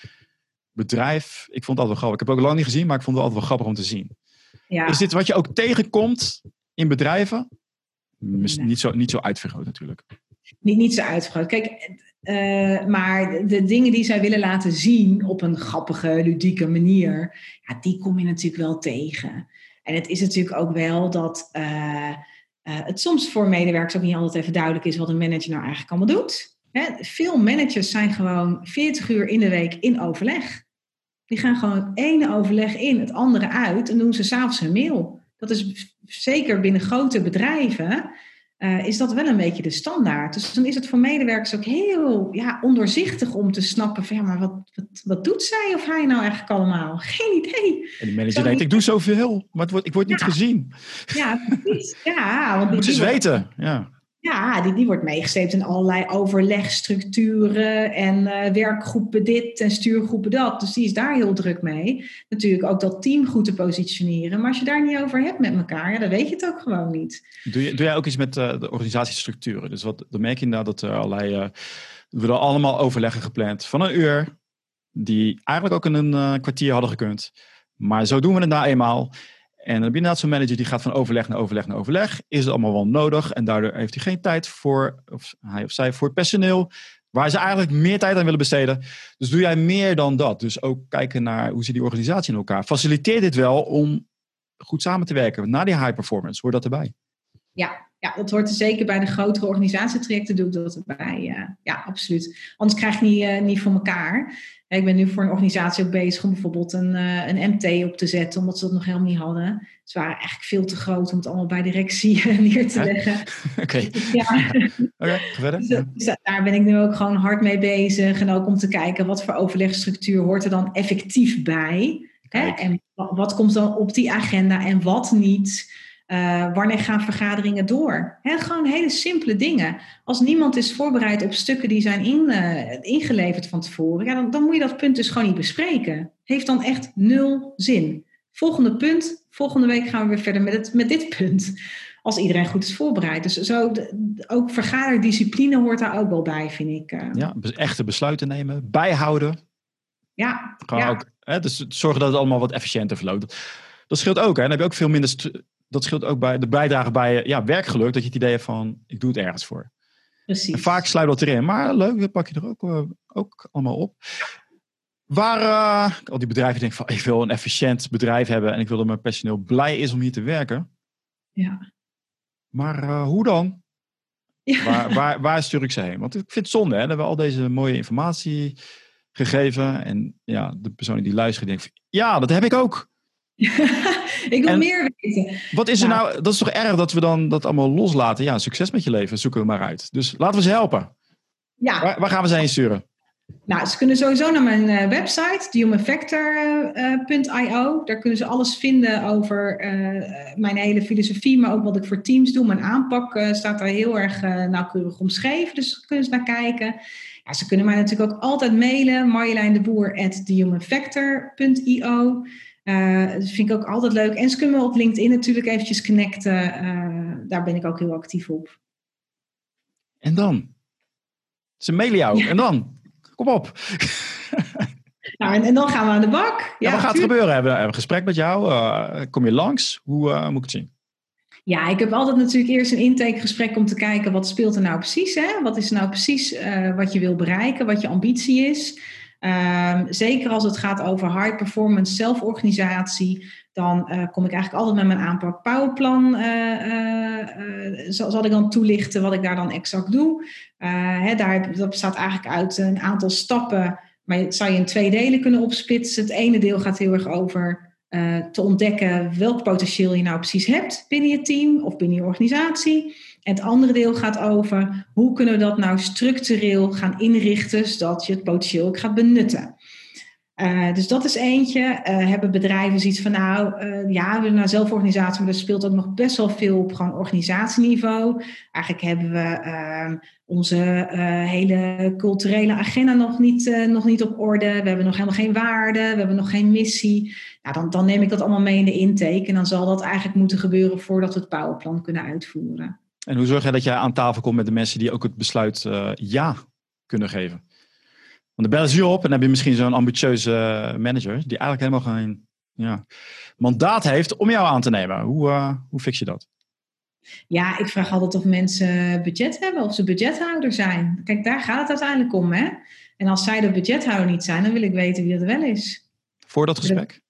bedrijf. Ik vond het altijd wel grappig. Ik heb het ook lang niet gezien, maar ik vond het altijd wel grappig om te zien. Ja. Is dit wat je ook tegenkomt in bedrijven? Nee. Niet, zo, niet zo uitvergroot natuurlijk. Niet, niet zo uitvergroot. Kijk, uh, maar de dingen die zij willen laten zien op een grappige, ludieke manier, ja, die kom je natuurlijk wel tegen. En het is natuurlijk ook wel dat uh, uh, het soms voor medewerkers ook niet altijd even duidelijk is wat een manager nou eigenlijk allemaal doet. Hè? Veel managers zijn gewoon 40 uur in de week in overleg. Die gaan gewoon het ene overleg in, het andere uit en doen ze s'avonds hun mail. Dat is zeker binnen grote bedrijven uh, is dat wel een beetje de standaard. Dus dan is het voor medewerkers ook heel ja, ondoorzichtig om te snappen van ja, maar wat, wat, wat doet zij of hij nou eigenlijk allemaal? Geen idee. En die manager denkt, ik doe zoveel, maar het wordt, ik word niet gezien. Ja, precies. Ja, want Moet ze weten. Ja. Ja, die, die wordt meegesleept in allerlei overlegstructuren en uh, werkgroepen dit en stuurgroepen dat. Dus die is daar heel druk mee. Natuurlijk ook dat team goed te positioneren. Maar als je daar niet over hebt met elkaar, ja, dan weet je het ook gewoon niet. Doe, je, doe jij ook iets met uh, de organisatiestructuren? Dus wat, dan merk je inderdaad dat er allerlei... Uh, we worden allemaal overleggen gepland van een uur, die eigenlijk ook in een kwartier hadden gekund. Maar zo doen we het nou eenmaal. En dan heb je zo'n manager die gaat van overleg naar overleg naar overleg. Is het allemaal wel nodig? En daardoor heeft hij geen tijd voor, of hij of zij, voor het personeel. Waar ze eigenlijk meer tijd aan willen besteden. Dus doe jij meer dan dat. Dus ook kijken naar hoe zit die organisatie in elkaar. Faciliteert dit wel om goed samen te werken. Na die high performance, hoort dat erbij? Ja, ja, dat hoort er zeker bij de grotere organisatietrajecten doe ik dat erbij. Ja, ja absoluut. Anders krijg je niet, uh, niet voor elkaar. Ik ben nu voor een organisatie ook bezig om bijvoorbeeld een, uh, een MT op te zetten, omdat ze dat nog helemaal niet hadden. Ze waren eigenlijk veel te groot om het allemaal bij directie neer te leggen. Oké. Okay. Ja. Oké, verder. Dus, dus, daar ben ik nu ook gewoon hard mee bezig. En ook om te kijken wat voor overlegstructuur hoort er dan effectief bij. Hè? En wat komt dan op die agenda en wat niet. Uh, wanneer gaan vergaderingen door? He, gewoon hele simpele dingen. Als niemand is voorbereid op stukken die zijn in, uh, ingeleverd van tevoren, ja, dan, dan, moet je dat punt dus gewoon niet bespreken. Heeft dan echt nul zin. Volgende punt, volgende week gaan we weer verder met, het, met dit punt. Als iedereen goed is voorbereid. Dus zo, ook vergaderdiscipline hoort daar ook wel bij, vind ik. Uh. Ja, echte besluiten nemen, bijhouden. Ja. Gewoon ja. Ook, hè, dus zorgen dat het allemaal wat efficiënter verloopt. Dat scheelt ook. Hè? Dan heb je ook veel minder dat scheelt ook bij de bijdrage bij ja, werkgeluk. Dat je het idee hebt van, ik doe het ergens voor. Precies. En vaak sluit dat erin. Maar leuk, dat pak je er ook, uh, ook allemaal op. Waar uh, al die bedrijven denken van, ik wil een efficiënt bedrijf hebben. En ik wil dat mijn personeel blij is om hier te werken. Ja. Maar uh, hoe dan? Ja. Waar, waar, waar stuur ik ze heen? Want ik vind het zonde, hè. Hebben we al deze mooie informatie gegeven. En ja, de personen die luisteren denken van, ja, dat heb ik ook. ik wil en meer weten. Wat is er nou. nou, dat is toch erg dat we dan dat allemaal loslaten? Ja, succes met je leven, zoeken we maar uit. Dus laten we ze helpen. Ja. Waar, waar gaan we ze heen sturen? Nou, ze kunnen sowieso naar mijn uh, website, humanfactor.io. Uh, Daar kunnen ze alles vinden over uh, mijn hele filosofie, maar ook wat ik voor teams doe. Mijn aanpak uh, staat daar heel erg nauwkeurig omschreven, dus kunnen ze naar kijken. Ja, ze kunnen mij natuurlijk ook altijd mailen, Marjolein Uh, dat vind ik ook altijd leuk. En ze kunnen me op LinkedIn natuurlijk eventjes connecten. Uh, daar ben ik ook heel actief op. En dan? Ze mailen jou. Ja. En dan? Kom op. nou, en, en, dan gaan we aan de bak. Ja, wat gaat er gebeuren? Hebben we een gesprek met jou? Uh, kom je langs? Hoe moet ik het zien? Ja, ik heb altijd natuurlijk eerst een intakegesprek om te kijken wat speelt er nou precies. Hè? Wat is nou precies wat je wil bereiken, wat je ambitie is. Um, zeker als het gaat over high performance zelforganisatie, dan uh, kom ik eigenlijk altijd met mijn aanpak Powerplan. Uh, uh, zal, ik dan toelichten wat ik daar dan exact doe. Daar, dat bestaat eigenlijk uit een aantal stappen, maar het zou je in twee delen kunnen opsplitsen. Het ene deel gaat heel erg over te ontdekken welk potentieel je nou precies hebt binnen je team of binnen je organisatie. Het andere deel gaat over hoe kunnen we dat nou structureel gaan inrichten zodat je het potentieel ook gaat benutten. Uh, dus dat is eentje. Uh, hebben bedrijven zoiets van, nou uh, ja, we naar zelforganisatie, maar er speelt ook nog best wel veel op gewoon organisatieniveau. Eigenlijk hebben we ehm, onze hele culturele agenda nog niet, nog niet op orde. We hebben nog helemaal geen waarde, we hebben nog geen missie. Nou, dan, dan neem ik dat allemaal mee in de intake en dan zal dat eigenlijk moeten gebeuren voordat we het powerplan kunnen uitvoeren. En hoe zorg je dat jij aan tafel komt met de mensen die ook het besluit uh, ja kunnen geven? Want dan bellen ze je op en dan heb je misschien zo'n ambitieuze manager die eigenlijk helemaal geen ja, mandaat heeft om jou aan te nemen. Hoe, uh, hoe fix je dat? Ja, ik vraag altijd of mensen budget hebben, of ze budgethouder zijn. Kijk, daar gaat het uiteindelijk om. Hè? En als zij de budgethouder niet zijn, dan wil ik weten wie dat wel is. Voor dat gesprek?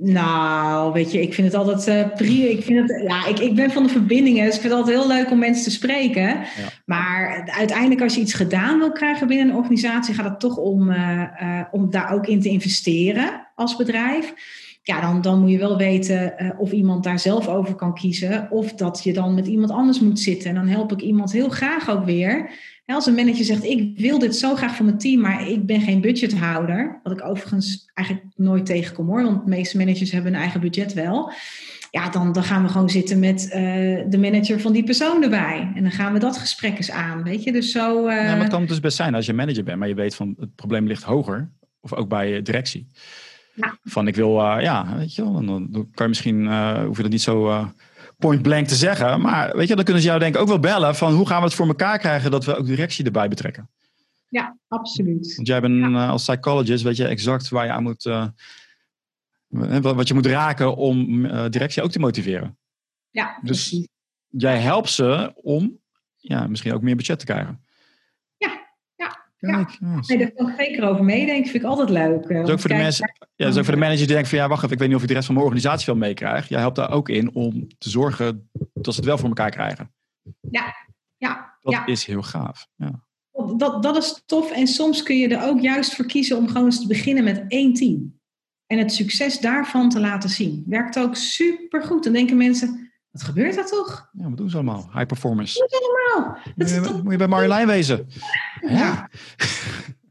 Nou, weet je, ik vind het altijd uh, pri. Ik, vind het, ja, ik, ik ben van de verbindingen, dus ik vind het altijd heel leuk om mensen te spreken. Ja. Maar uiteindelijk, als je iets gedaan wil krijgen binnen een organisatie, gaat het toch om, uh, uh, om daar ook in te investeren als bedrijf. Ja, dan, dan moet je wel weten of iemand daar zelf over kan kiezen, of dat je dan met iemand anders moet zitten. En dan help ik iemand heel graag ook weer als een manager zegt, ik wil dit zo graag voor mijn team, maar ik ben geen budgethouder. Wat ik overigens eigenlijk nooit tegenkom hoor, want de meeste managers hebben hun eigen budget wel. Ja, dan, dan gaan we gewoon zitten met uh, de manager van die persoon erbij. En dan gaan we dat gesprek eens aan, weet je. Dus zo... Uh... Ja, maar het kan dus best zijn als je manager bent, maar je weet van het probleem ligt hoger. Of ook bij directie. Ja. Van ik wil, uh, ja, weet je wel, dan, dan kan je misschien, hoef je dat niet zo point blank te zeggen. Maar weet je, dan kunnen ze jou denk ik ook wel bellen van hoe gaan we het voor elkaar krijgen dat we ook directie erbij betrekken. Ja, absoluut. Want jij bent ja. uh, als psychologist, weet je exact waar je aan moet, uh, wat je moet raken om uh, directie ook te motiveren. Ja, dus precies. jij helpt ze om ja, misschien ook meer budget te krijgen. Ja, Kijk, ja. Nee, daar kan ik zeker over meedenken. Vind ik altijd leuk. Dat om is ook voor de mensen, ja, dat is ook voor de managers die denken van ja, wacht even, ik weet niet of ik de rest van mijn organisatie wel meekrijg. Jij helpt daar ook in om te zorgen dat ze het wel voor elkaar krijgen. Ja, Dat ja. is heel gaaf. Ja. Dat, dat is tof. En soms kun je er ook juist voor kiezen om gewoon eens te beginnen met één team. En het succes daarvan te laten zien. Werkt ook super goed. Dan denken mensen, wat gebeurt dat toch? ja, wat doen ze allemaal? High performance. Nou, dat Moet je, toch... moet je bij Marjolein wezen. Ja.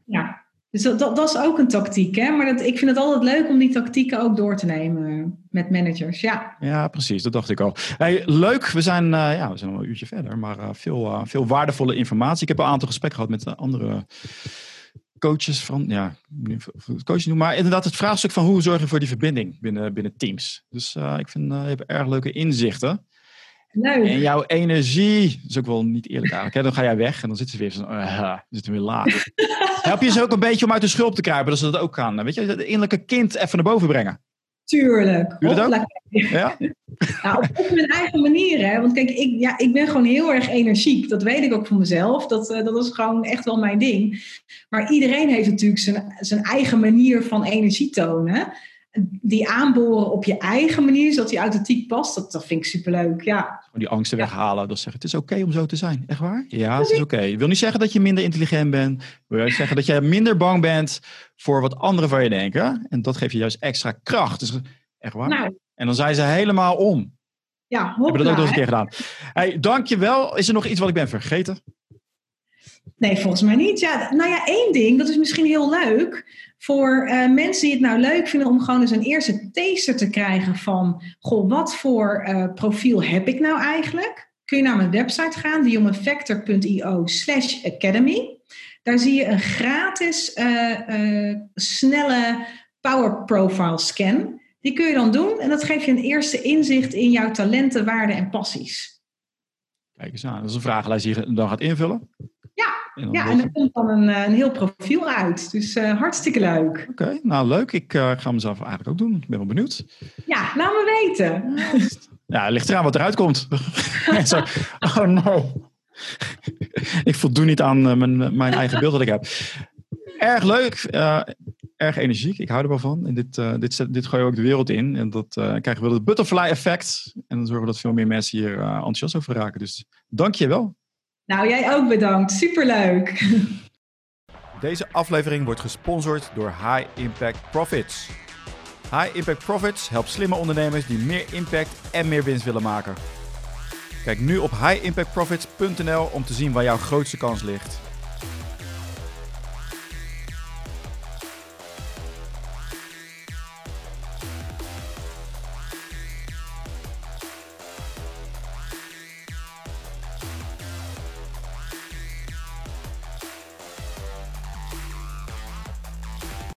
ja. Dus dat, dat, dat is ook een tactiek. Hè? Maar dat, ik vind het altijd leuk om die tactieken ook door te nemen met managers. Ja, Ja, precies. Dat dacht ik al. Hey, leuk. We zijn, eh, ja, we zijn al een uurtje verder, maar eh, veel, eh, veel waardevolle informatie. Ik heb een aantal gesprekken gehad met andere coaches van, ja, coaches noem, maar inderdaad het vraagstuk van hoe zorg je voor die verbinding binnen, binnen teams. Dus eh, ik vind, eh, je hebt erg leuke inzichten. leuk. En jouw energie, dat is ook wel niet eerlijk eigenlijk. Hè? Dan ga jij weg en dan zitten ze weer zo, uh, zitten we weer laag. Help je ze ook een beetje om uit de schulp te kruipen, dat ze dat ook gaan. Weet je, het innerlijke kind even naar boven brengen. Tuurlijk. Doe. Ja? Nou, op, op mijn eigen manier. Hè? Want kijk, ik, ja, ik ben gewoon heel erg energiek. Dat weet ik ook van mezelf. Dat, eh, dat is gewoon echt wel mijn ding. Maar iedereen heeft natuurlijk zijn, zijn eigen manier van energie tonen. Die aanboren op je eigen manier, zodat die authentiek past. Dat, dat vind ik superleuk. Ja, die angsten weghalen. Dat zeggen, het is oké om zo te zijn. Echt waar? Ja, het is oké. Ik wil niet zeggen dat je minder intelligent bent. Wil juist zeggen dat je minder bang bent voor wat anderen van je denken. En dat geeft je juist extra kracht. Dus echt waar? nou, En dan zijn ze helemaal om. ja, Hebben we dat ook nog eens hopla, een keer gedaan. Hey, dankjewel. Is er nog iets wat ik ben vergeten? Nee, volgens mij niet. Ja, nou ja, één ding, dat is misschien heel leuk. Voor eh, mensen die het nou leuk vinden om gewoon eens een eerste taster te krijgen van... Goh, wat voor eh, profiel heb ik nou eigenlijk? Kun je naar mijn website gaan, thehumanfactor.io slash academy. Daar zie je een gratis, eh, snelle power profile scan. Die kun je dan doen en dat geeft je een eerste inzicht in jouw talenten, waarden en passies. Kijk eens aan. Dat is een vragenlijst die je dan gaat invullen. Ja, En Ja, er komt dan een, eh, een heel profiel uit. Dus eh, hartstikke leuk. Oké, nou leuk. Ik eh, ga mezelf eigenlijk ook doen. Ik ben wel benieuwd. Ja, laat me weten. Ja, het ligt eraan wat eruit komt. Zo, oh no. ik voldoen niet aan mijn, mijn eigen beeld dat ik heb. Erg leuk. erg energiek. Ik hou er wel van. En dit, dit, zet- dit gooi je ook de wereld in. En dat krijgen we het butterfly effect. En dan zorgen we dat veel meer mensen hier enthousiast over raken. Dus dank je wel. Nou, jij ook bedankt. Superleuk. Deze aflevering wordt gesponsord door High Impact Profits. High Impact Profits helpt slimme ondernemers die meer impact en meer winst willen maken. Kijk nu op highimpactprofits.nl om te zien waar jouw grootste kans ligt.